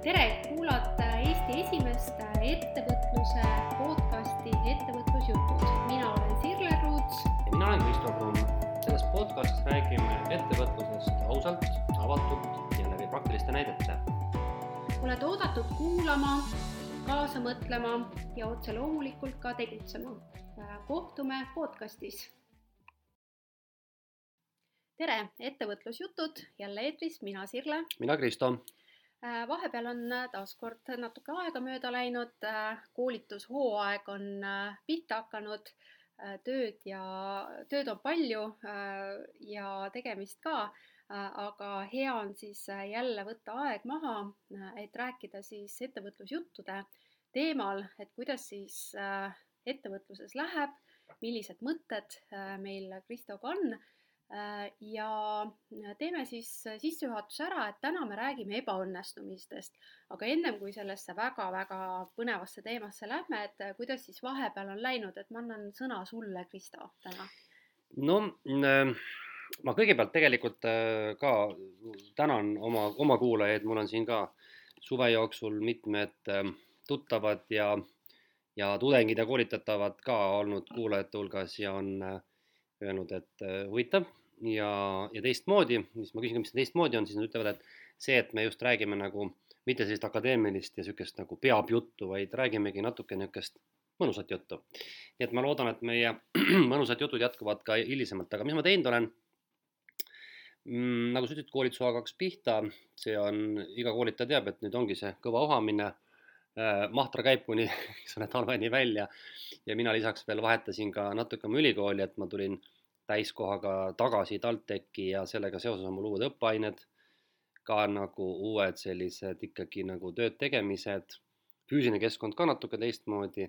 tere, kuulate Eesti esimest ettevõtluse podcasti Ettevõtlusjutud. mina olen Sirle Ruuts. ja mina olen Kristo Krumm. selles podcastis räägime ettevõtlusest ausalt, avatult ja läbi praktiliste näidete. oled oodatud kuulama, kaasa mõtlema ja otse loomulikult ka tegutsema. kohtume podcastis. tere, Ettevõtlusjutud jälle eetris, mina Sirle mina Kristo vahepeal on äh, taaskord natuke aega mööda läinud, äh, koolitushooaeg on pihta hakanud, tööd ja, tööd on palju ja tegemist ka, aga hea on siis jälle võtta aeg maha, et rääkida siis ettevõtlusjuttude teemal, et kuidas siis ettevõtluses läheb, millised mõtted meil Kristoga on Äh, ja teeme siis sissejuhatuse ära, et täna me räägime ebaõnnestumistest, aga ennem kui sellesse väga-väga põnevasse teemasse lähme, et kuidas siis vahepeal on läinud, et ma annan sõna sulle, Kristo, täna. no äh, ma kõigepealt tegelikult äh, ka tänan oma, oma kuulajaid, mul on siin ka suve jooksul mitmed tuttavad ja, ja tudengid ja koolitatavad ka olnud kuulajate hulgas ja on öelnud, et huvitav ja, ja teistmoodi, siis ma küsin mis teistmoodi on, siis nad ütlevad, et see, et me just räägime nagu mitte sellist akadeemilist ja niisugust nagu peab juttu, vaid räägimegi natuke niisugust mõnusat juttu. nii et ma loodan, et meie mõnusad jutud jätkuvad ka hilisemalt, aga mis ma teinud olen mm,? nagu sa ütlesid, koolitus hakkas pihta, see on, iga koolitaja teab, et nüüd ongi see kõva uhamine äh,. mahtra käib kuni, eks ole, talveni välja ja mina lisaks veel vahetasin ka natuke oma ülikooli, et ma tulin äh, täiskohaga tagasi TalTechi ja sellega seoses on mul uued õppeained, ka nagu uued sellised ikkagi nagu tööd tegemised, füüsiline keskkond ka natuke teistmoodi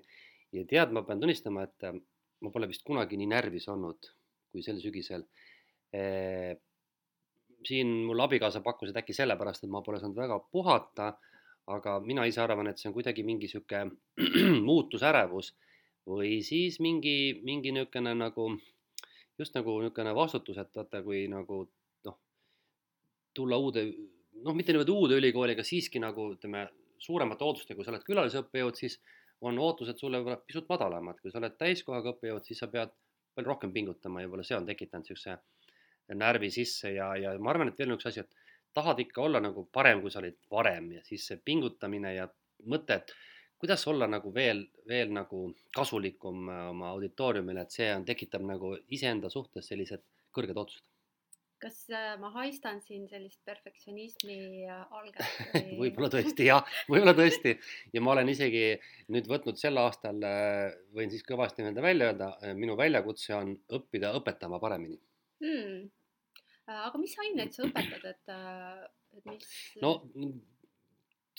ja tead, ma pean tunnistama, et äh, ma pole vist kunagi nii närvis olnud kui sel sügisel e,. siin mul abikaasa pakkus, et äkki sellepärast, et ma pole saanud väga puhata, aga mina ise arvan, et see on kuidagi mingi sihuke muutusärevus või siis mingi, mingi niisugune nagu just nagu niisugune vastutus, et vaata, kui nagu noh, tulla uude, noh, mitte niimoodi uude ülikooli, aga siiski nagu ütleme, suuremate ootustega, kui sa oled külalisõppejõud, siis on ootused sulle võib-olla pisut madalamad, kui sa oled täiskohaga õppejõud, siis sa pead palju rohkem pingutama ja võib-olla see on tekitanud niisuguse närvi sisse ja, ja ma arvan, et veel üks asi, et tahad ikka olla nagu parem, kui sa olid varem ja siis see pingutamine ja mõte, et kuidas olla nagu veel, veel nagu kasulikum äh, oma auditooriumile, et see on, tekitab nagu iseenda suhtes sellised kõrged otsused. kas äh, ma haistan siin sellist perfektsionismi alget või... võib-olla tõesti jah, võib-olla tõesti ja ma olen isegi nüüd võtnud sel aastal, äh, võin siis kõvasti nii-öelda välja öelda, minu väljakutse on õppida õpetama paremini hmm.. aga mis aineid sa õpetad, et, et mis? no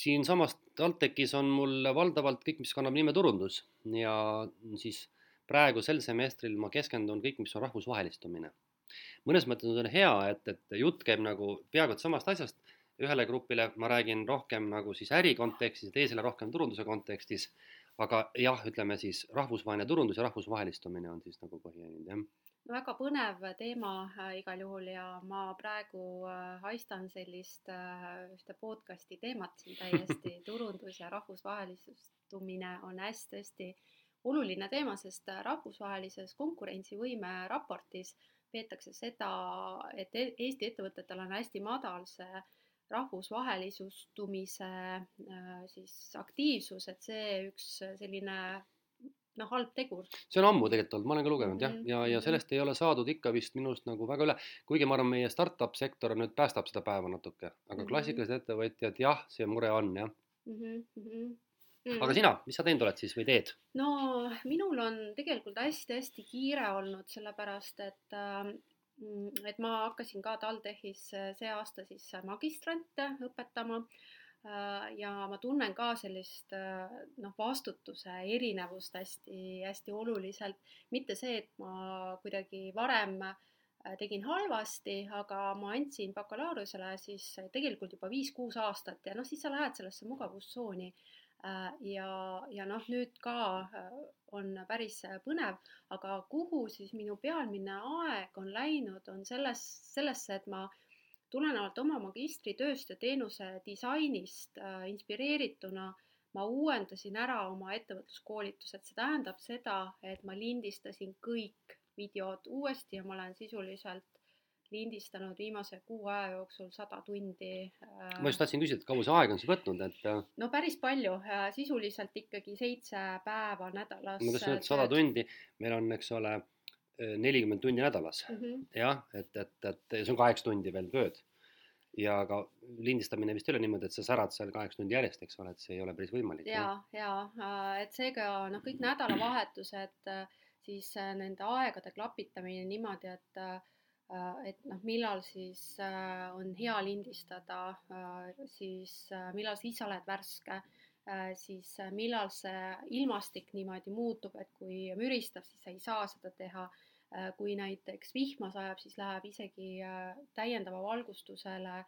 siinsamas TalTechis on mul valdavalt kõik, mis kannab nime turundus. Ja siis praegu sel semestril ma keskendun kõik, mis on rahvusvahelistumine. mõnes mõttes on hea, et, et jutt käib nagu peaaegu et samast asjast, ühele grupile ma räägin rohkem nagu siis äri kontekstis teisele rohkem turunduse kontekstis, aga jah, ütleme siis rahvusvaheline turundus ja rahvusvahelistumine on siis nagu põhiline, jah väga põnev teema äh, igal juhul ja ma praegu äh, haistan sellist äh, ühte podcast'i teemat siin täiesti, turundus ja rahvusvahelistumine on hästi-hästi oluline teema, sest rahvusvahelises konkurentsivõime raportis peetakse seda, et e-, Eesti ettevõtetel on hästi madal see rahvusvahelisustumise siis aktiivsus, et see üks selline noh, halb tegur. see on ammu tegelikult olnud, ma olen ka lugenud mm jah, ja, ja mhm. sellest ei ole saadud ikka vist minu arust nagu väga üle, kuigi ma arvan, meie startup sektor nüüd päästab seda päeva natuke, aga mm -hmm. klassikalised ettevõtjad jah, see mure on jah mm. -hmm. Mm -hmm. aga sina, mis sa teinud oled siis või teed? no minul on tegelikult hästi-hästi kiire olnud, sellepärast et äh, et ma hakkasin ka TalTechis see aasta siis magistrante õpetama äh, Äh, ja ma tunnen ka sellist äh, noh, vastutuse erinevust hästi-hästi oluliselt. mitte see, et ma kuidagi varem äh, tegin halvasti, aga ma andsin bakalaureusele siis tegelikult juba viis-kuus aastat ja noh, siis sa lähed sellesse mugavustsooni. ja, ja noh, nüüd ka on päris põnev, aga kuhu siis minu pealmine aeg on läinud, on selles, sellesse, et ma tulenevalt oma magistritööst ja teenuse disainist äh, inspireerituna ma uuendasin ära oma ettevõtluskoolitused, see tähendab seda, et ma lindistasin kõik videod uuesti ja ma olen sisuliselt lindistanud viimase kuu aja jooksul sada tundi. ma just tahtsin küsida, et kaua see aega on siis võtnud, et. Äh, no päris palju, sisuliselt ikkagi seitse päeva nädalas. ma tahtsin öelda sada tundi, meil on, eks ole, nelikümmend tundi nädalas mm -hmm. jah, et, et, et see on kaheksa tundi veel tööd. ja ka lindistamine vist ei ole niimoodi, et sa särad seal kaheksa tundi järjest, eks ole, et see ei ole päris võimalik. ja, ja äh, et seega noh, kõik nädalavahetused äh, siis nende aegade klapitamine niimoodi, et Äh, et noh, millal siis äh, on hea lindistada, äh, siis millal sa ise oled värske, siis millal see ilmastik niimoodi muutub, et kui müristab, siis sa ei saa seda teha. Kui näiteks vihma sajab, siis läheb isegi täiendava valgustusele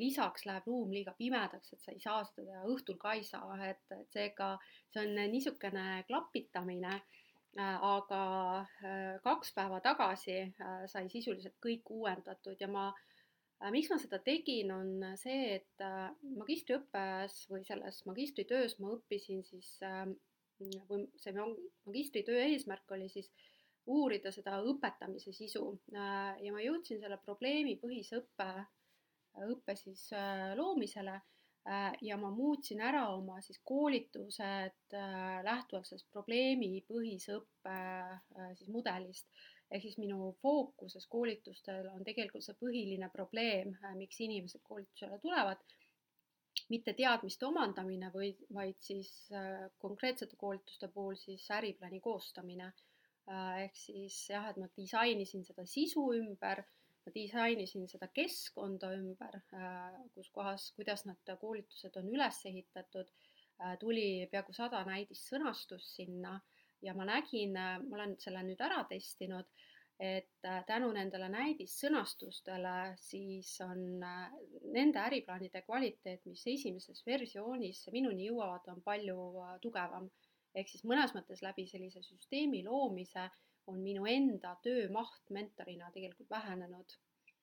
lisaks läheb ruum liiga pimedaks, et sa ei saa seda teha, õhtul ka ei saa, et, et seega see on niisugune klapitamine. Äh, aga äh, kaks päeva tagasi äh, sai sisuliselt kõik uuendatud ja ma, miks ma seda tegin, on see, et magistriõppes või selles magistritöös ma õppisin siis, või see magistritöö eesmärk oli siis uurida seda õpetamise sisu ja ma jõudsin selle probleemipõhise õppe, õppe siis loomisele Äh, ja ma muutsin ära oma siis koolitused äh, lähtuvalt sellest probleemipõhise õppe äh, siis mudelist. ehk siis minu fookuses koolitustel on tegelikult see põhiline probleem, miks inimesed koolitusele tulevad, mitte teadmiste omandamine või, vaid siis konkreetsete koolituste puhul siis äriplaani koostamine. Ehk siis jah, et ma disainisin seda sisu ümber ma disainisin seda keskkonda ümber, äh, kus kohas, kuidas need koolitused on üles ehitatud, äh, tuli peaaegu sada näidissõnastust sinna ja ma nägin, äh, ma olen selle nüüd ära testinud, et tänu nendele näidissõnastustele siis on nende äriplaanide kvaliteet, mis esimeses versioonis minuni jõuavad, on palju tugevam. Ehk siis mõnes mõttes läbi sellise süsteemi loomise on minu enda töömaht mentorina tegelikult vähenenud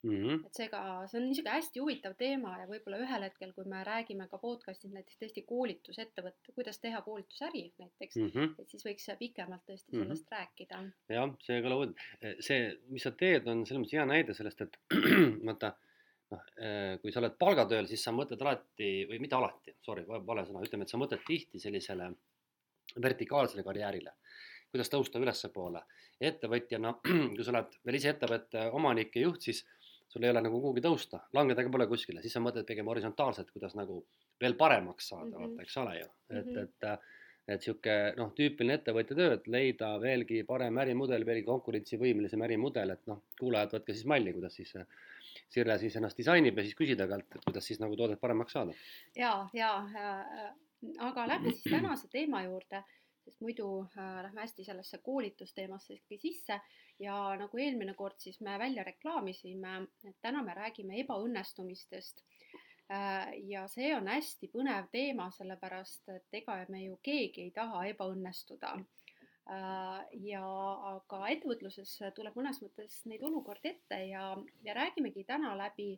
mm. -hmm. et seega see on niisugune hästi huvitav teema ja võib-olla ühel hetkel, kui me räägime ka podcast'is näiteks tõesti koolitusettevõtte, kuidas teha koolitusäri näiteks mm, -hmm. et siis võiks pikemalt tõesti mm -hmm. sellest rääkida. jah, see kõlab huvitav. see, mis sa teed, on selles mõttes hea näide sellest, et vaata noh, kui sa oled palgatööl, siis sa mõtled alati või mitte alati, sorry, vale sõna, ütleme, et sa mõtled tihti sellisele vertikaalsele karjäärile kuidas tõusta ülespoole. ettevõtjana, kui sa oled veel ise ettevõtte omanik ja juht, siis sul ei ole nagu kuhugi tõusta, langeda ka pole kuskile, siis sa mõtled pigem horisontaalselt, kuidas nagu veel paremaks saada mm, -hmm. vaata, eks ole ju, et mm, -hmm. et et sihuke noh, tüüpiline ettevõtja töö, et leida veelgi parem ärimudel, veelgi konkurentsivõimelisem ärimudel, et noh, kuulajad, võtke siis malli, kuidas siis Sirle siis ennast disainib ja siis küsida talt, et kuidas siis nagu toodet paremaks saada. ja, ja, ja, aga lähme siis tänase teema juurde sest muidu äh, lähme hästi sellesse koolitusteemasse ikkagi sisse ja nagu eelmine kord siis me välja reklaamisime, et täna me räägime ebaõnnestumistest äh,. ja see on hästi põnev teema, sellepärast et ega me ju keegi ei taha ebaõnnestuda äh,. ja aga ettevõtluses tuleb mõnes mõttes neid olukordi ette ja, ja räägimegi täna läbi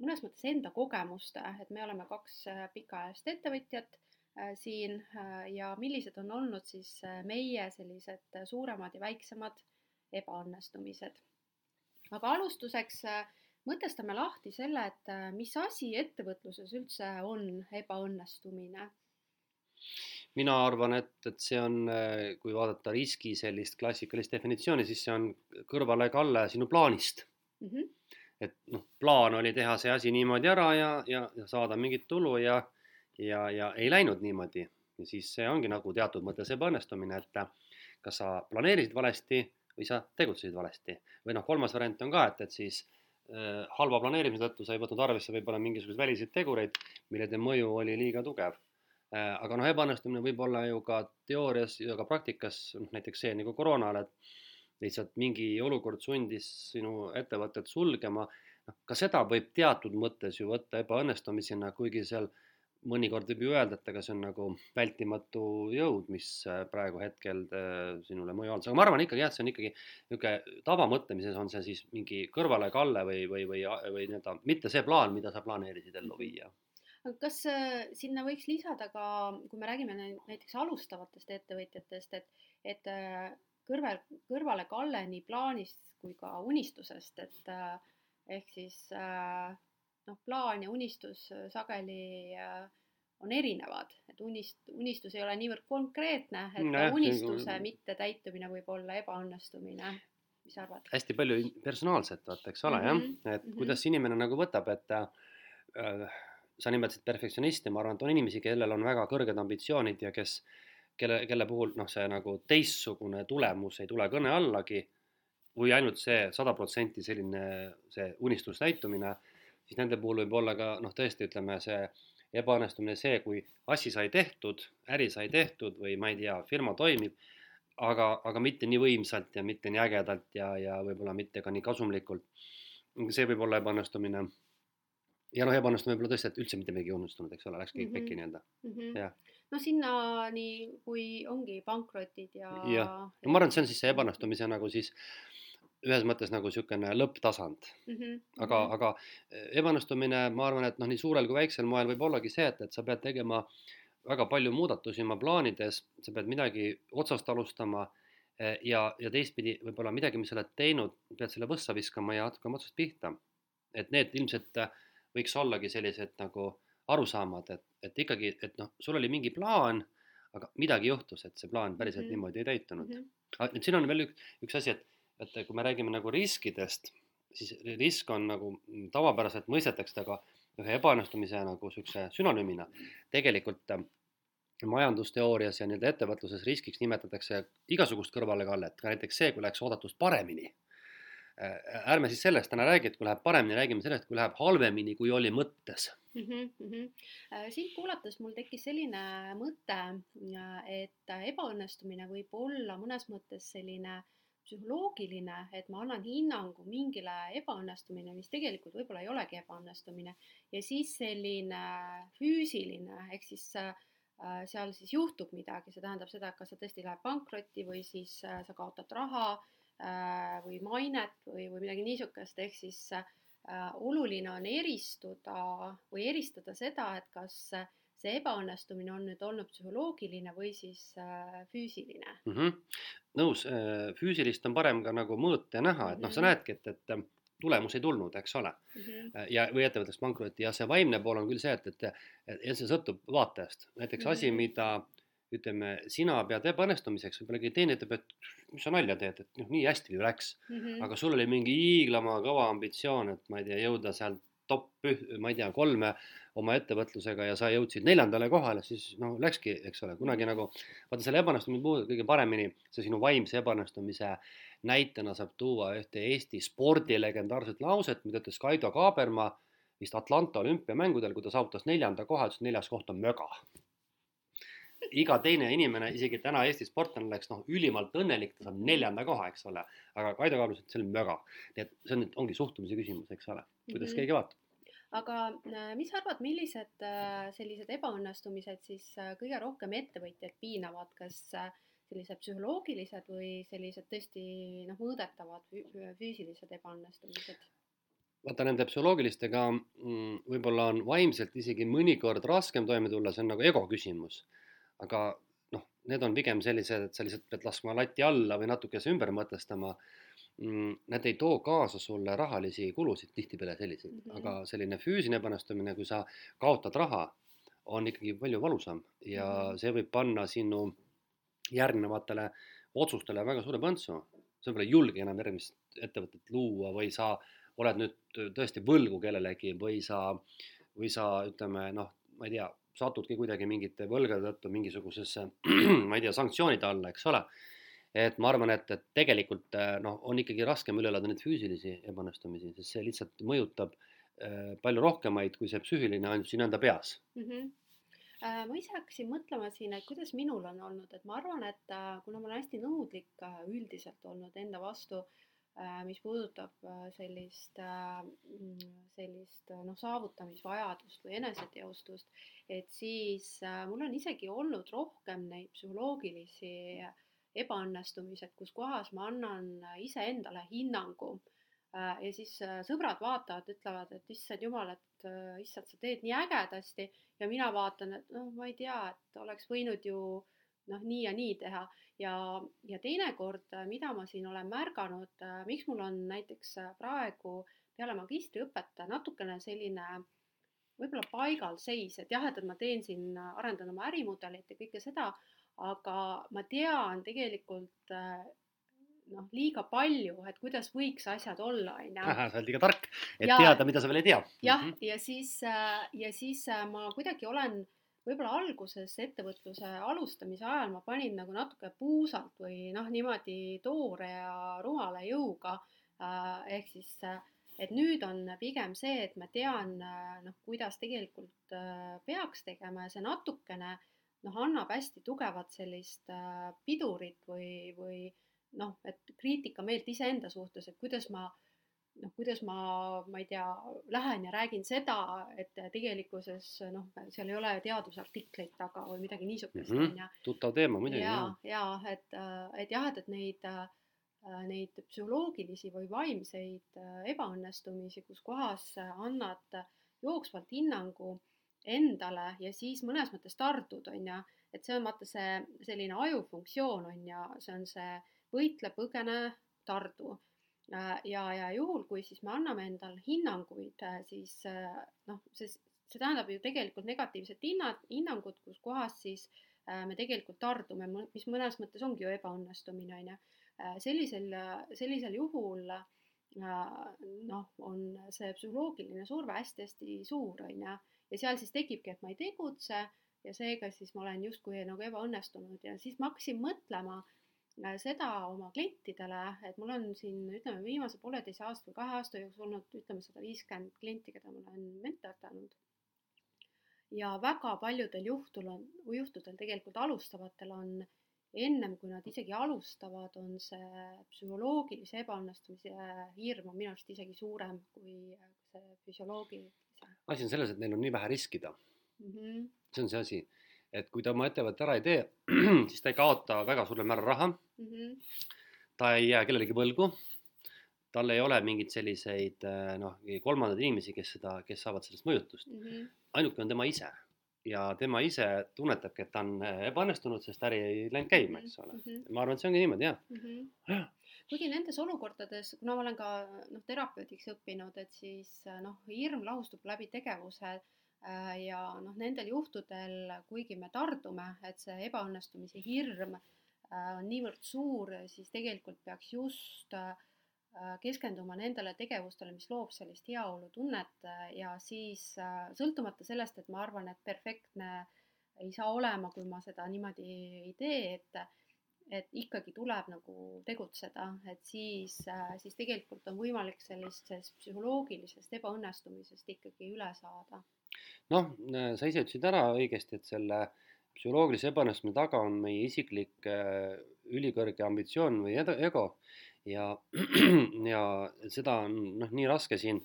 mõnes mõttes enda kogemuste, et me oleme kaks äh, pikaajalist ettevõtjat Äh, siin äh, ja millised on olnud siis meie sellised suuremad ja väiksemad ebaõnnestumised. aga alustuseks mõtestame lahti selle, et mis asi ettevõtluses üldse on ebaõnnestumine mina arvan, et, et see on, kui vaadata riski sellist klassikalist definitsiooni, siis see on kõrvalekalle sinu plaanist mm. -hmm. Et noh, plaan oli teha see asi niimoodi ära ja, ja, ja saada mingit tulu ja ja, ja ei läinud niimoodi. ja siis see ongi nagu teatud mõttes ebaõnnestumine, et kas sa planeerisid valesti või sa tegutsesid valesti. või noh, kolmas variant on ka, et, et siis äh, halva planeerimise tõttu sa ei võtnud arvesse võib-olla mingisuguseid väliseid tegureid, millede mõju oli liiga tugev äh,. aga noh, ebaõnnestumine võib olla ju ka teoorias ja ka praktikas, noh näiteks see nagu koroona ajal, et lihtsalt mingi olukord sundis sinu ettevõtet sulgema, noh ka seda võib teatud mõttes ju võtta ebaõnnestumisena, kuigi seal mõnikord võib ju öelda, et ega see on nagu vältimatu jõud, mis äh, praegu hetkel äh, sinule mõju avaldas, aga ma arvan ikkagi jah, et see on ikkagi niisugune tavamõtlemises on see siis mingi kõrvalekalle või, või, või, või nii-öelda mitte see plaan, mida sa planeerisid ellu viia. kas äh, sinna võiks lisada ka, kui me räägime näiteks alustavatest ettevõtjatest, et, et kõrval, kõrvalekalle nii plaanist kui ka unistusest, et ehk siis noh, plaan ja unistus sageli on erinevad, et unist, unistus ei ole niivõrd konkreetne, et no, unistuse nagu... mittetäitumine võib olla ebaõnnestumine. mis sa arvad? hästi palju personaalset, vaata, eks ole mm, -hmm. jah, et mm -hmm. kuidas inimene nagu võtab, et äh, sa nimetasid perfektsioonisti, ma arvan, et on inimesi, kellel on väga kõrged ambitsioonid ja kes, kelle, kelle puhul noh, see nagu teistsugune tulemus ei tule kõne allagi või ainult see sada protsenti selline see unistuse täitumine, siis nende puhul võib olla ka noh, tõesti ütleme see ebaõnnestumine see, kui asi sai tehtud, äri sai tehtud või ma ei tea, firma toimib, aga, aga mitte nii võimsalt ja mitte nii ägedalt ja, ja võib-olla mitte ka nii kasumlikult. see võib olla ebaõnnestumine. ja noh, ebaõnnestumine võib olla tõesti, et üldse mitte midagi ei õnnestunud, eks ole, läks kõik mm -hmm. pekki nii-öelda mm, -hmm. jah no sinnani, kui ongi pankrotid ja. jah, ma arvan, et see on siis see ebaõnnestumise nagu siis ühes mõttes nagu niisugune lõpptasand mm. -hmm. aga, mhm. aga eh, ebaõnnestumine, ma arvan, et noh, nii suurel kui väiksel moel võib ollagi see, et, et sa pead tegema väga palju muudatusi oma plaanides, sa pead midagi otsast alustama eh, ja, ja teistpidi võib-olla midagi, mis sa oled teinud, pead selle võssa viskama ja hakkama otsast pihta. et need ilmselt eh, võiks ollagi sellised nagu arusaamad, et, et ikkagi, et noh, sul oli mingi plaan, aga midagi juhtus, et see plaan päriselt mm -hmm. niimoodi ei täitunud mm. -hmm. nüüd siin on veel üks, üks asi, et et kui me räägime nagu riskidest, siis risk on nagu tavapäraselt mõistetakse ta ka ühe ebaõnnestumise nagu niisuguse sünonüümina. tegelikult äh, majandusteoorias ja nii-öelda ettevõtluses riskiks nimetatakse igasugust kõrvalekallet, ka näiteks see, kui läks oodatust paremini. Äh, ärme siis sellest täna räägi, et kui läheb paremini, räägime sellest, kui läheb halvemini, kui oli mõttes mm. -hmm, mm -hmm. sind kuulates mul tekkis selline mõte, et ebaõnnestumine võib olla mõnes mõttes selline äh, psühholoogiline, et ma annan hinnangu mingile ebaõnnestumine, mis tegelikult võib-olla ei olegi ebaõnnestumine ja siis selline füüsiline ehk siis äh, seal siis juhtub midagi, see tähendab seda, et kas sa tõesti lähed pankrotti või siis äh, sa kaotad raha äh, või mainet või, või midagi niisugust, ehk siis äh, oluline on eristuda või eristada seda, et kas äh, see ebaõnnestumine on nüüd olnud psühholoogiline või siis äh, füüsiline mm. -hmm. nõus, äh, füüsilist on parem ka nagu mõõta ja näha, et noh, sa mhm. näedki, et, et äh, tulemus ei tulnud, eks ole mm. -hmm. ja, või ettevõttest pankrotti ja see vaimne pool on küll see, et, et, et see sõltub vaatajast, näiteks mm -hmm. asi, mida ütleme, sina pead ebaõnnestumiseks, võib-olla keegi teine ütleb, et mis sa nalja teed, et noh, nii hästi ju läks mm. -hmm. aga sul oli mingi hiiglama kõva ambitsioon, et ma ei tea, jõuda sealt top, ma ei tea, kolme oma ettevõtlusega ja sa jõudsid neljandale kohale, siis noh, läkski, eks ole, kunagi nagu vaata selle ebaõnnestumise puhul kõige paremini see sinu vaimse ebaõnnestumise näitena saab tuua ühte Eesti spordi legendaarset lauset, mida ütles Kaido Kaaberma vist Atlanta olümpiamängudel, kui ta saavutas neljanda koha, ütles neljas koht on möga. Iga teine inimene, isegi täna Eesti sportlane oleks noh, ülimalt õnnelik, ta saab neljanda koha, eks ole, aga Kaido Kaaberma ütles, et see on möga. nii et see on nüüd, ongi suhtumise küsimus, eks ole, kuidas mm -hmm. keegi vaatab aga äh, mis sa arvad, millised äh, sellised ebaõnnestumised siis äh, kõige rohkem ettevõtjaid piinavad, kas sellised psühholoogilised või sellised tõesti noh, mõõdetavad füüsilised ebaõnnestumised? vaata nende psühholoogilistega mm, võib-olla on vaimselt isegi mõnikord raskem toime tulla, see on nagu ego küsimus. Aga noh, need on pigem sellised, et sa lihtsalt pead laskma lati alla või natukese ümber mõtestama Mm, nad ei too kaasa sulle rahalisi kulusid tihtipeale selliseid mm, -hmm. aga selline füüsiline ebaõnnestumine, kui sa kaotad raha, on ikkagi palju valusam ja mm -hmm. see võib panna sinu järgnevatele otsustele väga suure põntsu. sa võib-olla ei julge enam järgmist ettevõtet luua või sa oled nüüd tõesti võlgu kellelegi või sa, või sa ütleme noh, ma ei tea, satudki kuidagi mingite võlgade tõttu mingisugusesse ma ei tea, sanktsioonide alla, eks ole et ma arvan, et, et tegelikult äh, noh, on ikkagi raskem üle elada neid füüsilisi ebaõnnestumisi, sest see lihtsalt mõjutab äh, palju rohkemaid, kui see psüühiline ainult sinu enda peas mm. -hmm ma ise hakkasin mõtlema siin, et kuidas minul on olnud, et ma arvan, et kuna ma olen hästi nõudlik üldiselt olnud enda vastu, mis puudutab äh, sellist, mm, sellist noh, saavutamisvajadust või eneseteostust, et siis mul on isegi olnud rohkem neid psühholoogilisi ebaõnnestumised, kus kohas ma annan iseendale hinnangu ja siis sõbrad vaatavad, ütlevad, et issand jumal, et issand, sa teed nii ägedasti ja mina vaatan, et noh, ma ei tea, et oleks võinud ju noh, nii ja nii teha ja, ja teinekord, mida ma siin olen märganud, miks mul on näiteks praegu peale magistriõpet natukene selline võib-olla paigalseis, et jah, et, et ma teen siin, arendan oma ärimudelit ja kõike seda, aga ma tean tegelikult noh, liiga palju, et kuidas võiks asjad olla, on ju. sa oled liiga tark, et ja, teada, mida sa veel ei tea. jah mm, -hmm. ja siis, ja siis ma kuidagi olen võib-olla alguses ettevõtluse alustamise ajal ma panin nagu natuke puusalt või noh, niimoodi toore ja rumala jõuga. ehk siis, et nüüd on pigem see, et ma tean noh, kuidas tegelikult peaks tegema ja see natukene noh, annab hästi tugevat sellist pidurit või, või noh, et kriitikameelt iseenda suhtes, et kuidas ma noh, kuidas ma, ma ei tea, lähen ja räägin seda, et tegelikkuses noh, seal ei ole teadusartikleid taga või midagi niisugust mm, onju -hmm. tuttav teema muidugi. ja, ja et, et jah, et, et neid, neid psühholoogilisi või vaimseid ebaõnnestumisi, kus kohas annad jooksvalt hinnangu endale ja siis mõnes mõttes tardud, onju, et see on vaata see selline ajufunktsioon on ju, see on see võitle, põgene, tardu. Äh, ja, ja juhul, kui siis me anname endale hinnanguid, äh, siis äh, noh, see, see tähendab ju tegelikult negatiivset hinnad, hinnangut, kus kohas siis me tegelikult tardume, mis mõnes mõttes ongi ju ebaõnnestumine, on ju. sellisel, sellisel juhul noh, on see psühholoogiline surve hästi-hästi suur, on ju, ja seal siis tekibki, et ma ei tegutse ja seega siis ma olen justkui nagu ebaõnnestunud ja siis ma hakkasin mõtlema Äh, seda oma klientidele, et mul on siin ütleme viimase pooleteise aasta või kahe aasta jooksul olnud ütleme sada viiskümmend klienti, keda ma olen mentordanud. ja väga paljudel juhtul on, juhtudel tegelikult alustavatel on ennem kui nad isegi alustavad, on see psühholoogilise ebaõnnestumise hirm on minu arust isegi suurem kui see füsioloogilise. asi on selles, et neil on nii vähe riskida mm. -hmm. see on see asi et kui ta oma ettevõtte ära ei tee, siis ta ei kaota väga suurel määral raha mm. -hmm. ta ei jää kellelegi võlgu. tal ei ole mingeid selliseid eh, noh, kolmandaid inimesi, kes seda, kes saavad sellest mõjutust mm. -hmm. ainuke on tema ise ja tema ise tunnetabki, et ta on eh, ebaõnnestunud, sest äri ei läinud käima, eks ole mm. -hmm. ma arvan, et see ongi niimoodi jah mm. -hmm. kuigi nendes olukordades, kuna ma olen ka noh, terapeudiks õppinud, et siis noh, hirm lahustub läbi tegevuse Äh, ja noh, nendel juhtudel, kuigi me tardume, et see ebaõnnestumise hirm äh, on niivõrd suur, siis tegelikult peaks just äh, keskenduma nendele tegevustele, mis loob sellist heaolutunnet. Ja siis sõltumata sellest, et ma arvan, et perfektne ei saa olema, kui ma seda niimoodi ei tee, et et ikkagi tuleb nagu tegutseda, et siis, siis tegelikult on võimalik sellisest psühholoogilisest ebaõnnestumisest ikkagi üle saada noh, sa ise ütlesid ära õigesti, et selle psühholoogilise ebaõnnestumise taga on meie isiklik äh, ülikõrge ambitsioon või ego ja, ja seda on noh, nii raske siin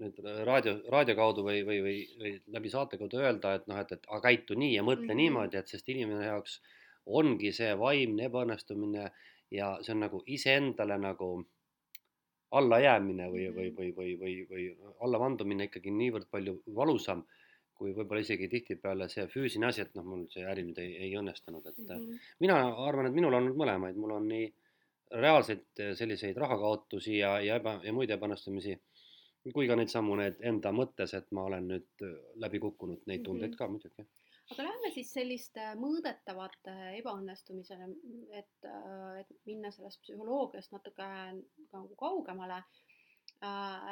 nüüd raadio, raadio kaudu või, või, või, või läbi saate kaudu öelda, et noh, et, et aga käitu nii ja mõtle mm -hmm. niimoodi, et sest inimene jaoks ongi see vaimne ebaõnnestumine ja see on nagu iseendale nagu allajäämine või, või, või, või, või, või allavandumine ikkagi niivõrd palju valusam kui võib-olla isegi tihtipeale see füüsiline asi, et noh, mul see äri nüüd ei, ei õnnestunud, et mm -hmm. mina arvan, et minul on olnud mõlemaid, mul on nii reaalseid selliseid rahakaotusi ja, ja eba, ja muid ebaõnnestumisi, kui ka neid samu need enda mõttes, et ma olen nüüd läbi kukkunud, neid tundeid mm -hmm. ka muidugi. aga lähme siis selliste mõõdetavate ebaõnnestumisele, et, et minna sellest psühholoogiast natuke nagu kaugemale Äh,